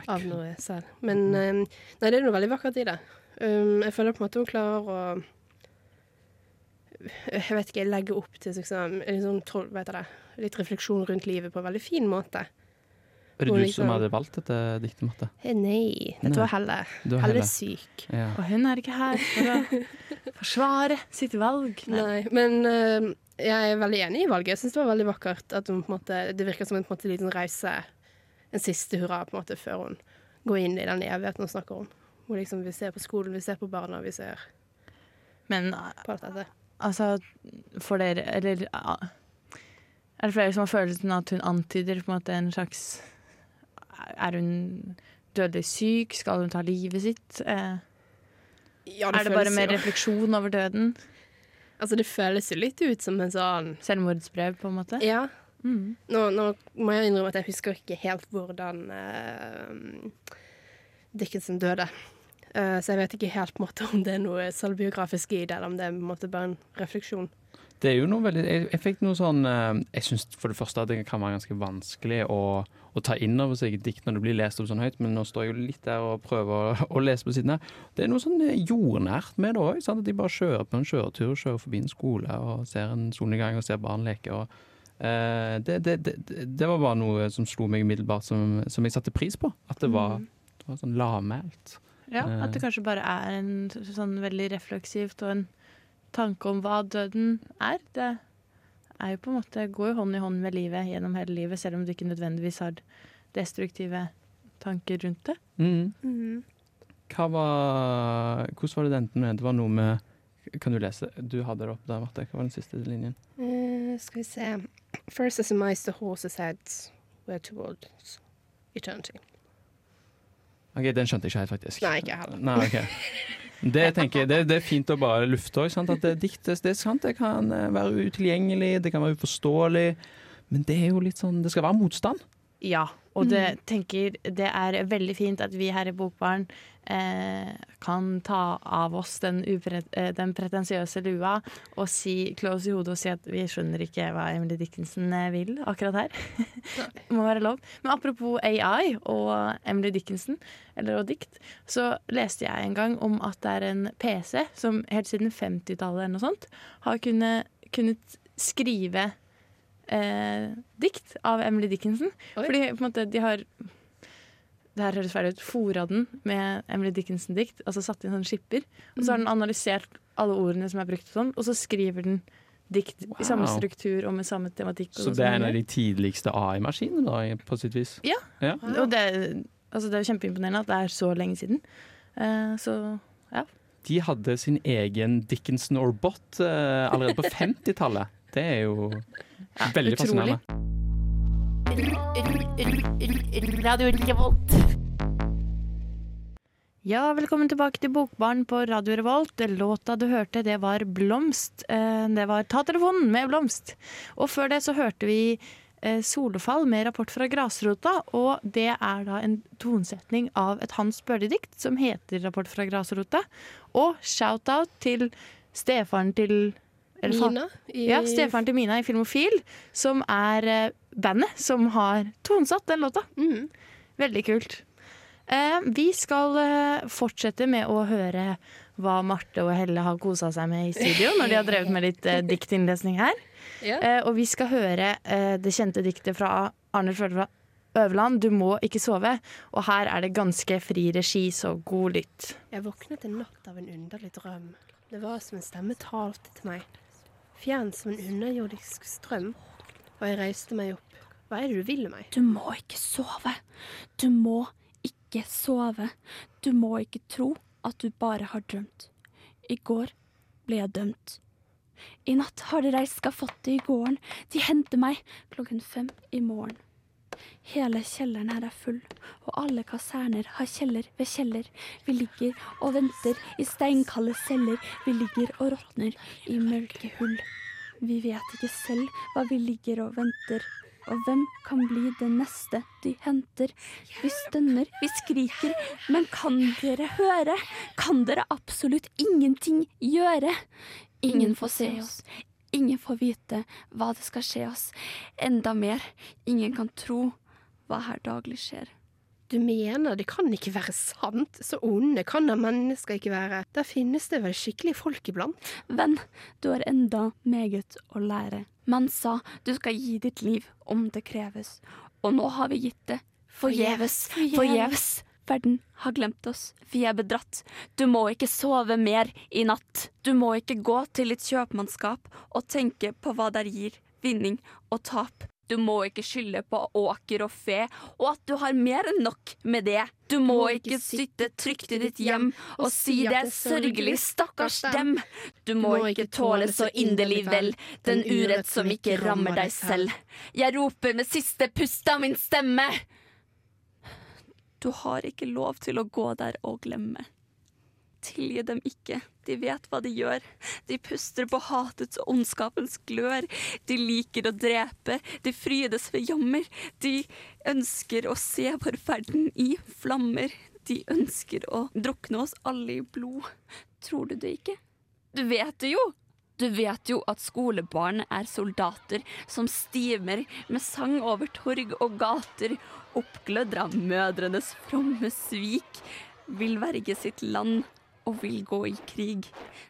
av noe selv. Men um, nei, det er noe veldig vakkert i det. Um, jeg føler på en måte hun klarer å Jeg vet ikke, legge opp til liksom, en tro- vet jeg det, litt refleksjon rundt livet på en veldig fin måte. Var det du liksom- som hadde valgt dette diktet, Marte? Eh, Nei, dette var Helle. Helle Helle. er syk. Ja. Og hun er ikke her for å forsvare sitt valg. Nei, men uh, jeg er veldig enig i valget. Jeg syns det var veldig vakkert at hun på måte Det virker som en på en måte liten reise, en siste hurra, på en måte, før hun går inn i den evigheten hun snakker om. Hvor liksom vi ser på skolen, vi ser på barna, vi ser Men på alt dette. altså, for dere Eller er det flere som har følelsen at hun antyder på en måte en slags Er hun dødelig syk? Skal hun ta livet sitt? Eh, Ja, er det bare mer jo- refleksjon over døden? Altså, det føles jo litt ut som en sånn Selvmordsbrev, på en måte? Ja. Mm. Nå, nå må jeg innrømme at jeg husker ikke helt hvordan uh, Dickinson døde. Uh, så jeg vet ikke helt på en måte om det er noe selvbiografisk i det, eller om det er på en måte bare en refleksjon. Det er jo noe veldig Jeg, jeg fikk noe sånn eh, Jeg syns for det første at det kan være ganske vanskelig å, å ta inn over seg dikt når det blir lest opp sånn høyt, men nå står jeg jo litt der og prøver å, å lese på siden her. Det er noe sånn eh, jordnært med det òg. At de bare kjører på en kjøretur, kjører forbi en skole og ser en solnedgang og ser barn leke. og uh, det, det, det, det var bare noe som slo meg umiddelbart, som, som jeg satte pris på. At det var, det var sånn lavmælt. Ja. At det kanskje bare er en sånn veldig refleksivt og en tanke om hva døden er. Det er jo på en måte, går jo hånd i hånd med livet gjennom hele livet, selv om du ikke nødvendigvis har destruktive tanker rundt det. Mm. Hva var, hvordan var det den enten? Det var noe med Kan du lese? Du hadde det opp der, Marte. Hva var den siste linjen? Uh, skal vi se First as a mice the horse's heads were towards eternity. Ok, Den skjønte jeg ikke helt, faktisk. Nei, ikke jeg heller. Nei, ok. Det, tenker jeg, det, det er fint å bare lufte òg. At det, dikt det, sant, det kan eh, være utilgjengelig, det kan være uforståelig. Men det er jo litt sånn Det skal være motstand. Ja, og det, tenker, det er veldig fint at vi her i Bokbarn eh, kan ta av oss den, eh, den pretensiøse lua og si, klå oss i hodet og si at vi skjønner ikke hva Emily Dickinson eh, vil akkurat her. det må være lov. Men apropos AI og Emily Dickinson, eller og dikt, så leste jeg en gang om at det er en PC som helt siden 50-tallet eller noe sånt har kunnet, kunnet skrive eh, dikt av Emily Dickinson. Oi. Fordi på en måte de har det her høres feil ut, fora den med Emily Dickinson-dikt, altså satt inn sånn skipper. Og så har den analysert alle ordene som er brukt, og sånn, og så skriver den dikt i samme struktur og med samme tematikk. og Så sånn det er en av de tidligste AI-maskinene, da, på sitt vis? Ja. Ja. Og det, altså det er jo kjempeimponerende at det er så lenge siden. Eh, så ja. De hadde sin egen Dickinson or Bot eh, allerede på 50-tallet. Det er jo veldig utrolig. fascinerende. Radio Revolt. Ja, velkommen tilbake til Bokbarn på Radio Revolt. Låta du hørte, det var Blomst. Eh, Det var Ta telefonen med Blomst. Og før det så hørte vi eh, Solefall med rapport fra grasrota, og det er da en tonsetning av et Hans Børli-dikt som heter Rapport fra grasrota. Og shout-out til stefaren til Mina i- Ja, stefaren til Mina i Filmofil, som er eh, bandet som har tonsatt den låta. Mm. Veldig kult. Eh, vi skal eh, fortsette med å høre hva Marte og Helle har kosa seg med i studio, når de har drevet med litt diktinnlesning her. Ja. Eh, og vi skal høre det kjente diktet fra Arne Følva Øverland, 'Du må ikke sove'. Og her er det ganske fri regi, så god lytt. Jeg våknet en natt av en underlig drøm. Det var som en stemme talte til meg. Fjern som en underjordisk strøm, og jeg reiste meg opp. Hva er det du vil meg? Du må ikke sove. Du må ikke sove. Du må ikke tro at du bare har drømt. I går ble jeg dømt. I natt har de reist skafottet i gården. De henter meg klokken fem i morgen. Hele kjelleren her er full, og alle kaserner har kjeller ved kjeller. Vi ligger og venter i steinkalde celler. Vi ligger og råtner i mørke hull. Vi vet ikke selv hva vi ligger og venter. Og hvem kan bli det neste de henter? Vi stønner, vi skriker, men kan dere høre? Kan dere absolutt ingenting gjøre? Ingen får se oss, ingen får vite hva det skal skje oss. Enda mer, ingen kan tro hva her daglig skjer. Du mener det kan ikke være sant? Så onde kan da mennesker ikke være. Der finnes det vel skikkelig folk iblant? Venn, du har enda meget å lære. Man sa du skal gi ditt liv om det kreves, og nå har vi gitt det forgjeves, forgjeves. Verden har glemt oss, vi er bedratt. Du må ikke sove mer i natt. Du må ikke gå til ditt kjøpmannskap og tenke på hva der gir vinning og tap. Du må ikke skylde på åker og fe, og at du har mer enn nok med det. Du må ikke sitte trygt i ditt hjem og si det er sørgelig, stakkars dem. Du må ikke tåle så inderlig vel den urett som ikke rammer deg selv. Jeg roper med siste pust av min stemme. Du har ikke lov til å gå der og glemme. Tilgi dem ikke, de vet hva de gjør. De puster på hatets og ondskapens glør. De liker å drepe, de frydes ved jammer. De ønsker å se vår verden i flammer. De ønsker å drukne oss alle i blod. Tror du det ikke? Du vet det jo! Du vet jo at skolebarn er soldater som stimer med sang over torg og gater, oppglødd av mødrenes fromme svik, vil verge sitt land og vil gå i krig.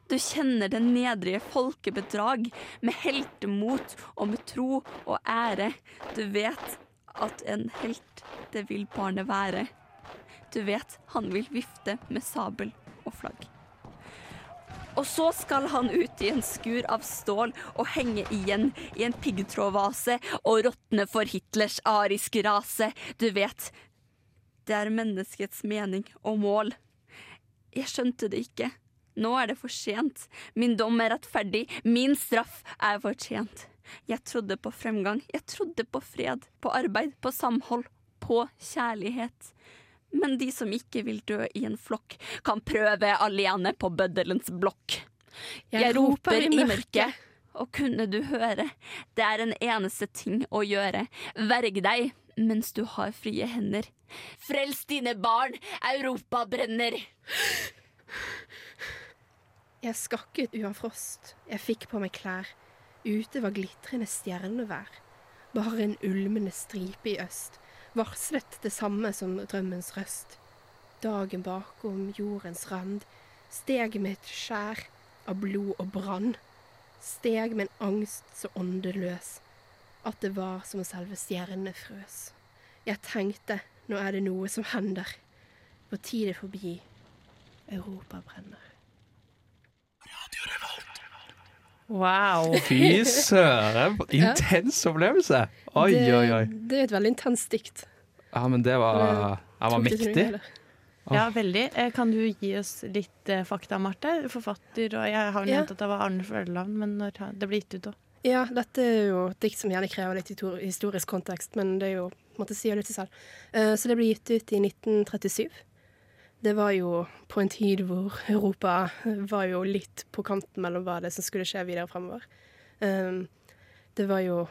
Du kjenner det nedrige folkebedrag, med heltemot og med tro og ære. Du vet at en helt, det vil barnet være. Du vet han vil vifte med sabel og flagg. Og så skal han ut i en skur av stål og henge igjen i en piggtrådvase og råtne for Hitlers ariske rase. Du vet, det er menneskets mening og mål. Jeg skjønte det ikke. Nå er det for sent. Min dom er rettferdig, min straff er fortjent. Jeg trodde på fremgang, jeg trodde på fred, på arbeid, på samhold, på kjærlighet. Men de som ikke vil dø i en flokk, kan prøve alene på bøddelens blokk. Jeg, roper i mørket, og kunne du høre, det er en eneste ting å gjøre. Verg deg mens du har frie hender. Frels dine barn, Europa brenner! Jeg skakket uavfrost, jeg fikk på meg klær. Ute var glitrende stjernevær. Bare en ulmende stripe i øst varslet det samme som drømmens røst. Dagen bakom jordens rand steg med et skjær av blod og brann. Steg med en angst så åndeløs at det var som selve stjernene frøs. Jeg tenkte, nå er det noe som hender. Vår tid er forbi. Europa brenner. Wow. Fy søren, intens opplevelse! Oi, det, oi, oi. Det er et veldig intenst dikt. Ja, men det var, Det jeg var mektig. Ja, veldig. Eh, Kan du gi oss litt eh, fakta, Marte? Forfatter, og jeg har Ja. nevnt at det var Arne Føleland, men når det ble gitt ut, da? Ja, dette er jo et dikt som gjerne krever litt historisk kontekst, men det er jo måtte si litt selv. Eh, Så det ble gitt ut i 1937. Det var jo på en tid hvor Europa var jo litt på kanten mellom hva det som skulle skje videre fremover. Um, Det var jo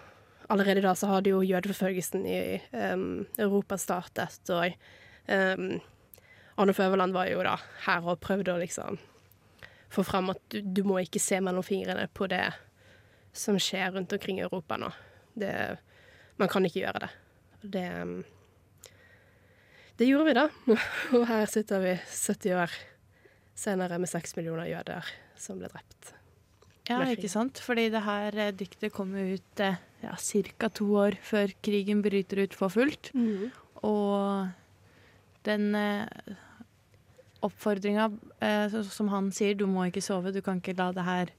Allerede da så hadde jo jødeforfølgelsen i um, Europa startet, og um, Arne Føverland var jo da her og prøvde å liksom få fram at du, du må ikke se mellom fingrene på det som skjer rundt omkring i Europa nå. Det, man kan ikke gjøre det. Det, det gjorde vi, da. Og her sitter vi 70 år senere med seks millioner jøder som ble drept. Ja, ikke sant? Fordi det her eh, diktet kom ut eh, ja, ca. to år før krigen bryter ut for fullt. Og den eh, oppfordringa eh, som han sier, du må ikke sove, du kan ikke la det her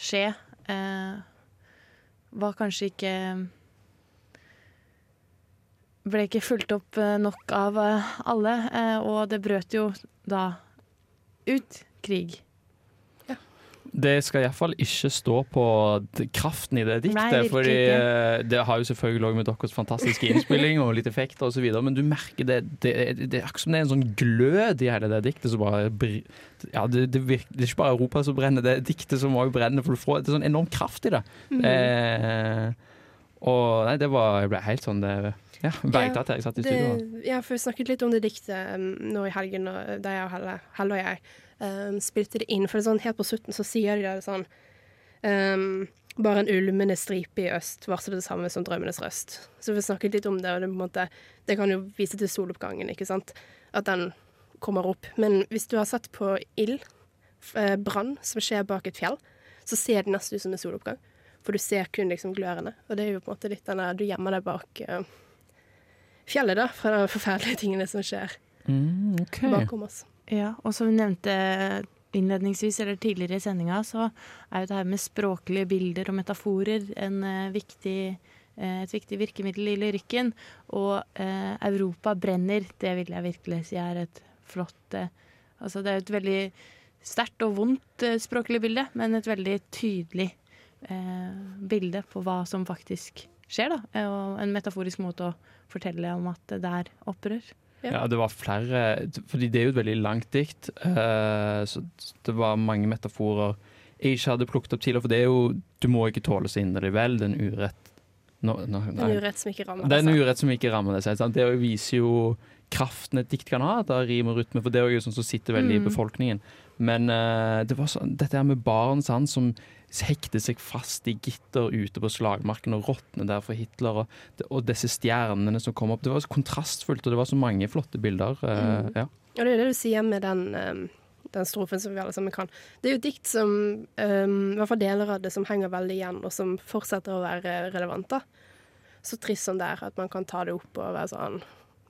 skje, eh, var kanskje ikke Ble ikke fulgt opp eh, nok av eh, alle, eh, og det brøt jo da ut krig. Det skal iallfall ikke stå på kraften i det diktet. eh, det har jo selvfølgelig òg med deres fantastiske innspilling og litt effekter osv., men du merker det, det, det er akkurat som det er en sånn glød i hele det diktet som bare Ja, det, det, virker, det er ikke bare Europa som brenner, det er diktet som òg brenner, for du får det er sånn enorm kraft i det. Mm. Eh, og nei, det var Jeg ble helt sånn det, Ja, bergtatt at jeg satt i studio. Det, ja, for vi snakket litt om det diktet um, nå i helgen, da jeg og Helle, Helle og jeg um, spilte det inn. For det sånn, helt på slutten så sier de det sånn um, Bare en ulmende stripe i øst varsler det samme som drømmenes røst. Så vi snakket litt om det, og det, måte, det kan jo vise til soloppgangen, ikke sant. At den kommer opp. Men hvis du har sett på ild, eh, brann, som skjer bak et fjell, så ser det nesten ut som en soloppgang. For du ser kun liksom glørende. Og det er jo på en måte litt den der Du gjemmer deg bak eh, fjellet, da, fra de forferdelige tingene som skjer Mm, okay. bakom oss. Ja, og som vi nevnte innledningsvis eller tidligere i sendinga, så er jo det her med språklige bilder og metaforer en, eh, viktig, eh, et viktig virkemiddel i lyrikken. Og eh, 'Europa brenner', det vil jeg virkelig si er et flott eh, Altså det er et veldig sterkt og vondt eh, språklig bilde, men et veldig tydelig eh, bilde på hva som faktisk skjer, da. Og en metaforisk måte å fortelle om at det er opprør. Ja, det var flere Fordi det er jo et veldig langt dikt. Uh, så det var mange metaforer jeg ikke hadde plukket opp tidligere. For det er jo Du må ikke tåle så inderlig vel den urett no, no, Den urett som ikke rammer Det Den urett som ikke rammer deg sant? Det viser jo kraften et dikt kan ha, at det har rim og rytme, for det er jo sånn som sitter veldig i Mm. befolkningen. Men uh, det var sånn, dette her med barn sant, som hekter seg fast i gitter ute på slagmarken og råtner der for Hitler, og, og disse stjernene som kom opp. Det var så kontrastfullt, og det var så mange flotte bilder. Uh, Mm. ja. Og det er jo det du sier med den, um, den strofen som vi alle sammen kan. Det er jo et dikt som, um, i hvert fall deler av det, som henger veldig igjen, og som fortsetter å være relevant. da. Så trist som det er at man kan ta det opp og være sånn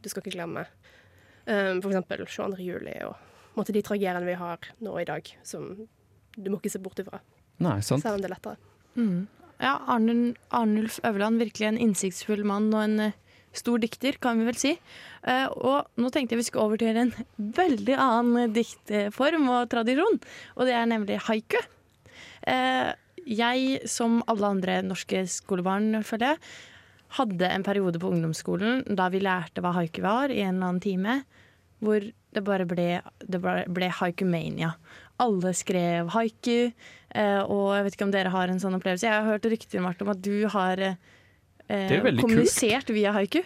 Du skal ikke glemme um, for eksempel 22. juli og måte, de tragediene vi har nå i dag, som du må ikke se bort ifra. Nei, sant. Selv om det er lettere. Mm. Ja, Arnul- Arnulf Øverland, virkelig en innsiktsfull mann og en eh, stor dikter, kan vi vel si. Eh, og nå tenkte jeg vi skulle over til en veldig annen eh, diktform og tradisjon, og det er nemlig haiku. Eh, jeg, som alle andre norske skolebarn, føler jeg, hadde en periode på ungdomsskolen da vi lærte hva haiku var, i en eller annen time, hvor det bare ble, det bare ble haikumania. Alle skrev haiku, eh, og jeg vet ikke om dere har en sånn opplevelse. Jeg har hørt rykter om at du har eh, er kult. kommunisert via haiku.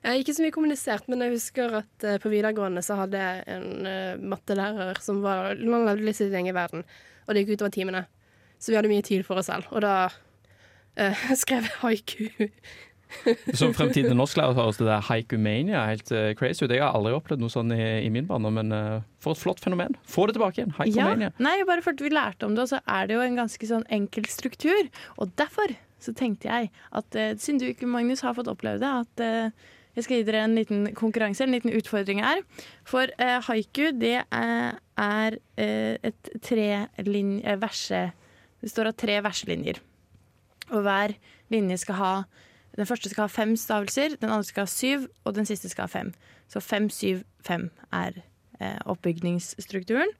Jeg ikke så mye kommunisert, men jeg husker at eh, på videregående så hadde jeg en uh, mattelærer som var Han levde litt sin egen verden, og det gikk utover timene. Så vi hadde mye tid for oss selv, og da uh, skrev jeg haiku. Som fremtidig norsklærer høres det der haikumania helt uh, crazy ut. Jeg har aldri opplevd noe sånn i, i min barndom, men uh, for et flott fenomen. Få det tilbake igjen. Ja, nei, bare fordi vi lærte om det, og så er det jo en ganske sånn enkel struktur. Og derfor så tenkte jeg at uh, siden du ikke, Magnus, har fått oppleve det, at uh, jeg skal gi dere en liten konkurranse, en liten utfordring her. For eh, haiku, det er, er et trelinje... verse Det står av tre verselinjer. Og hver linje skal ha Den første skal ha fem stavelser, den andre skal ha syv, og den siste skal ha fem. Så fem, syv, fem er eh, oppbygningsstrukturen.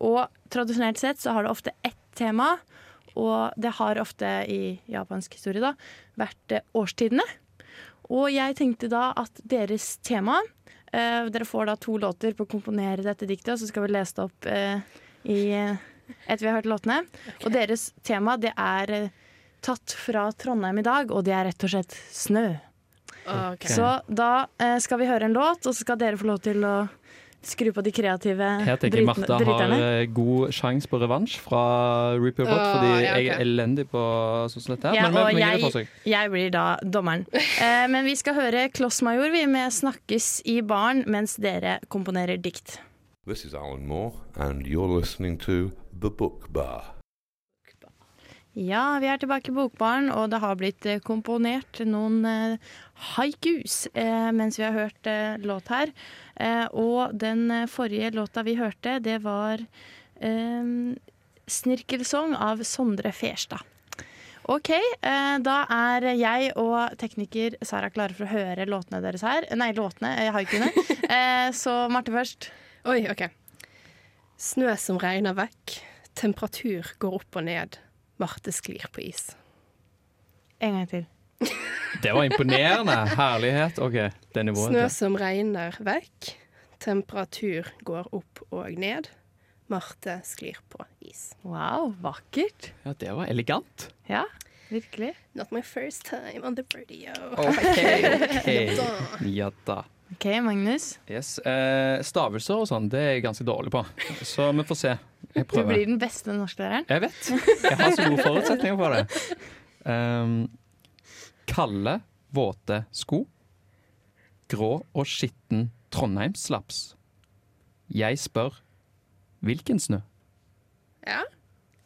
Og tradisjonelt sett så har det ofte ett tema, og det har ofte i japansk historie da vært eh, årstidene. Og jeg tenkte da at deres tema eh, Dere får da to låter på å komponere dette diktet, og så skal vi lese det opp eh, i, eh, etter vi har hørt låtene. Og deres tema det er tatt fra Trondheim i dag, og det er rett og slett snø. Okay. Så da eh, skal vi høre en låt, og så skal dere få lov til å skru på de kreative Her tenker jeg tenker Martha har eh, god sjanse på revansj fra Reaper Bot, Hot, fordi ja, okay. jeg er elendig på sånn som dette her. Ja, men men, det jeg, jeg blir da dommeren. Eh, men vi skal høre Klossmajor vi med 'Snakkes i baren' mens dere komponerer dikt. This is Alan Moore, and you're listening to The Book Bar. Ja, vi er tilbake i Bokbaren, og det har blitt eh, komponert noen eh, haikus eh, mens vi har hørt låt her. Eh, og den forrige låta vi hørte, det var eh, 'Snirkelsong' av Sondre Ferstad. OK, eh, da er jeg og tekniker Sara klare for å høre låtene deres her. Nei, låtene, haikuene. Eh, så Marte først. Oi, OK. Snø som regner vekk. Temperatur går opp og ned. Marte sklir på is. En gang til. Det var imponerende. Herlighet. OK, det nivået. Snø som regner vekk. Temperatur går opp og ned. Marte sklir på is. Wow, vakkert. Ja, det var elegant. Ja, virkelig. Not my first time on the radio. OK. ok. Ja da. OK, Magnus. Yes. Eh, stavelser og sånn, det er jeg ganske dårlig på. Så vi får se. Jeg Du blir den beste norsklæreren. Jeg vet. Jeg har så gode forutsetninger for det. Um, kalde, våte sko. Grå og skitten Trondheimslaps. Jeg spør hvilken snø? Ja.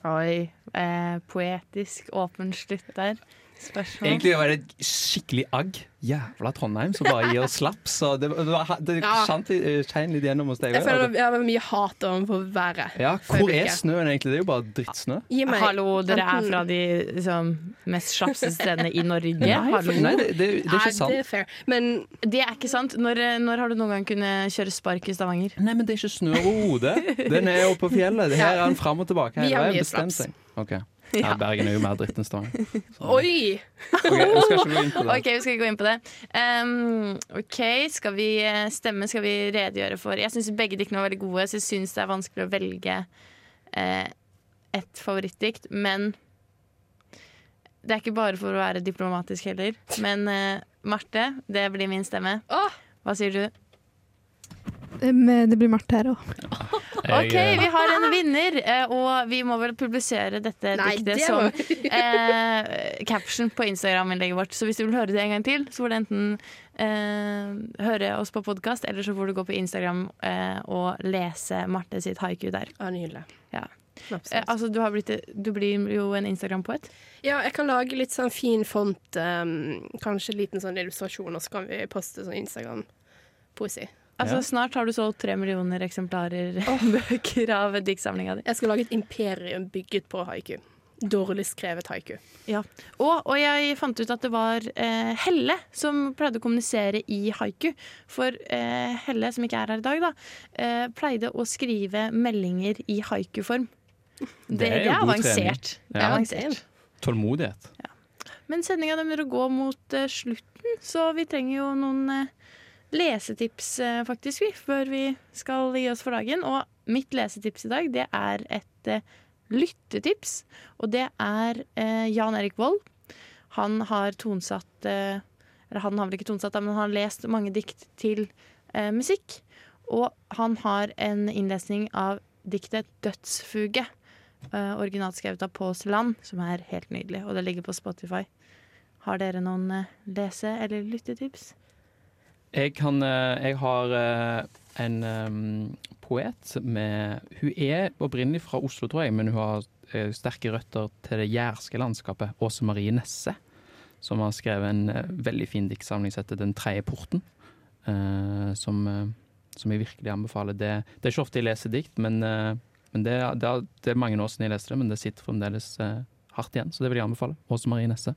Oi. Eh, poetisk åpen slutt der. Spørsmål. Egentlig var det et skikkelig agg. Jævla Trondheim som bare gir oss slaps. Og det, det, var- det Ja. skjant litt, eh, litt gjennom hos deg. Jeg føler det er mye hat overfor været. Ja, hvor er snøen egentlig? Det er jo bare drittsnø. Gi meg Hallo, dere er fra de liksom, mest slapse stedene i Norge. Nei, Hallo. for- nei, det, det, det er ikke sant. det er fair. Men Det er ikke sant. Når, eh, når har du noen gang kunnet kjøre spark i Stavanger? Nei, men det er ikke snø over hodet. Den er oppe på fjellet. Her er den fram og tilbake. Vi Hele har veien mye bestemt slaps. seg. Ok. Ja, Ja. Bergen er jo mer dritt enn Stavanger. oi! Ok, vi skal ikke gå inn på det. Ok, vi skal gå inn på det. Um, ok, skal vi eh, stemme? Skal vi redegjøre for Jeg syns begge diktene var veldig gode, så jeg syns det er vanskelig å velge uh, et favorittdikt. Men det er ikke bare for å være diplomatisk heller. Men uh, Marte, det blir min stemme. Hva sier du? Det blir Marte her òg. OK, vi har en vinner, eh, og vi må vel publisere dette Nei, diktet det som eh, caption på Instagram-innlegget vårt. Så hvis du vil høre det en gang til, så får du enten eh, høre oss på podkast, eller så får du gå på Instagram eh, og lese Marte sitt haiku der. Ja, nydelig. Ja. Eh, altså, du, har blitt, du blir jo en Instagram-poet. Ja, jeg kan lage litt sånn fin font, um, kanskje en liten sånn illustrasjon, og så kan vi poste sånn Instagram-poesi. Altså, Ja. Snart har du solgt tre millioner eksemplarer bøker av diktsamlinga di. Jeg skal lage et imperium bygget på haiku. Dårlig skrevet haiku. Ja. Og, og jeg fant ut at det var eh, Helle som pleide å kommunisere i haiku. For eh, Helle, som ikke er her i dag, da, eh, pleide å skrive meldinger i haikuform. Det, det er er, jo avansert. Ja. Det er avansert. Tålmodighet. Men sendinga begynner å gå mot eh, slutten, så vi trenger jo noen eh, lesetips, eh, faktisk, vi, før vi skal gi oss for dagen. Og mitt lesetips i dag, det er et eh, lyttetips. Og det er eh, Jan Erik Vold. Han har tonsatt Eller han har vel ikke tonsatt, men han har lest mange dikt til musikk. Og han har en innlesning av diktet 'Dødsfuge'. Uh, originalt av Pål Land, som er helt nydelig. Og det ligger på Spotify. Har dere noen uh, lese- eller lyttetips? Jeg, kan, eh, jeg har eh, en poet med Hun er opprinnelig fra Oslo, tror jeg, men hun har eh, sterke røtter til det jærske landskapet. Åse Marie Nesse, som har skrevet en eh, veldig fin diktsamling som heter 'Den tredje porten'. eh, som, eh, som jeg virkelig anbefaler. Det, det er ikke ofte jeg leser dikt, men, eh, men det, det, er- mange år siden jeg leste det, men det sitter fremdeles eh, hardt igjen, så det vil jeg anbefale. Åse Marie Nesse.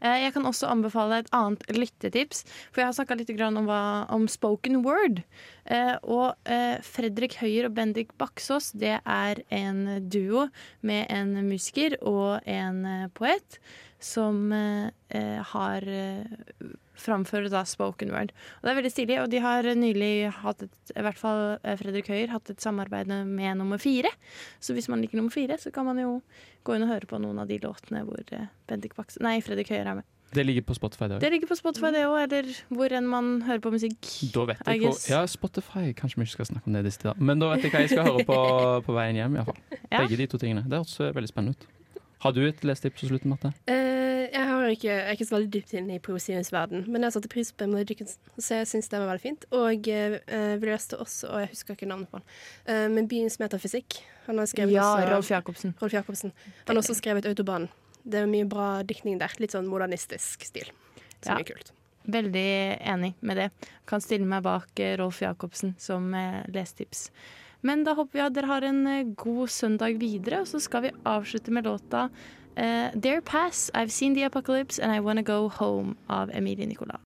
Eh, Jeg kan også anbefale et annet lyttetips. For jeg har snakka litt om, hva, om spoken word. Eh, og eh, Fredrik Høyer og Bendik Baksås det er en duo med en musiker og en poet som har framfører da spoken word. Og Det er veldig stilig, og de har nylig hatt et, i hvert fall eh, Fredrik Høyer, hatt et samarbeid med nummer fire. Så hvis man liker nummer fire, så kan man jo gå inn og høre på noen av de låtene hvor eh, Bendik Baks Nei, Fredrik Høyer er med. Det ligger på Spotify, det Det ligger på Spotify, det òg, eller hvor enn man hører på musikk. Da vet jeg hvor, ja, Spotify. Kanskje vi ikke skal snakke om det disse tider. Men da vet jeg hva jeg skal høre på på veien hjem. i hvert fall. Ja. Begge de to tingene. Det høres eh, veldig spennende ut. Har du et lesetips på slutten, Marte? Uh, jeg, har ikke, jeg er ikke så veldig dypt inne i poesiens verden, men jeg satte pris på Emily Dickinson, så jeg syns det var veldig fint. Og uh, vi leste også, og jeg husker ikke navnet på han, uh, men Byens metafysikk. Han har skrevet Ja, også, Rolf Jacobsen. Rolf Jacobsen. Han har også skrevet Autobahn. Det er mye bra diktning der. Litt sånn modernistisk stil. Som Ja. er kult. Veldig enig med det. Kan stille meg bak Rolf Jacobsen som lesetips. Men da håper vi at dere har en eh, god søndag videre, og så skal vi avslutte med låta uh, Dare Pass, I've Seen The Apocalypse and I Wanna Go Home av Emilie Nicolas.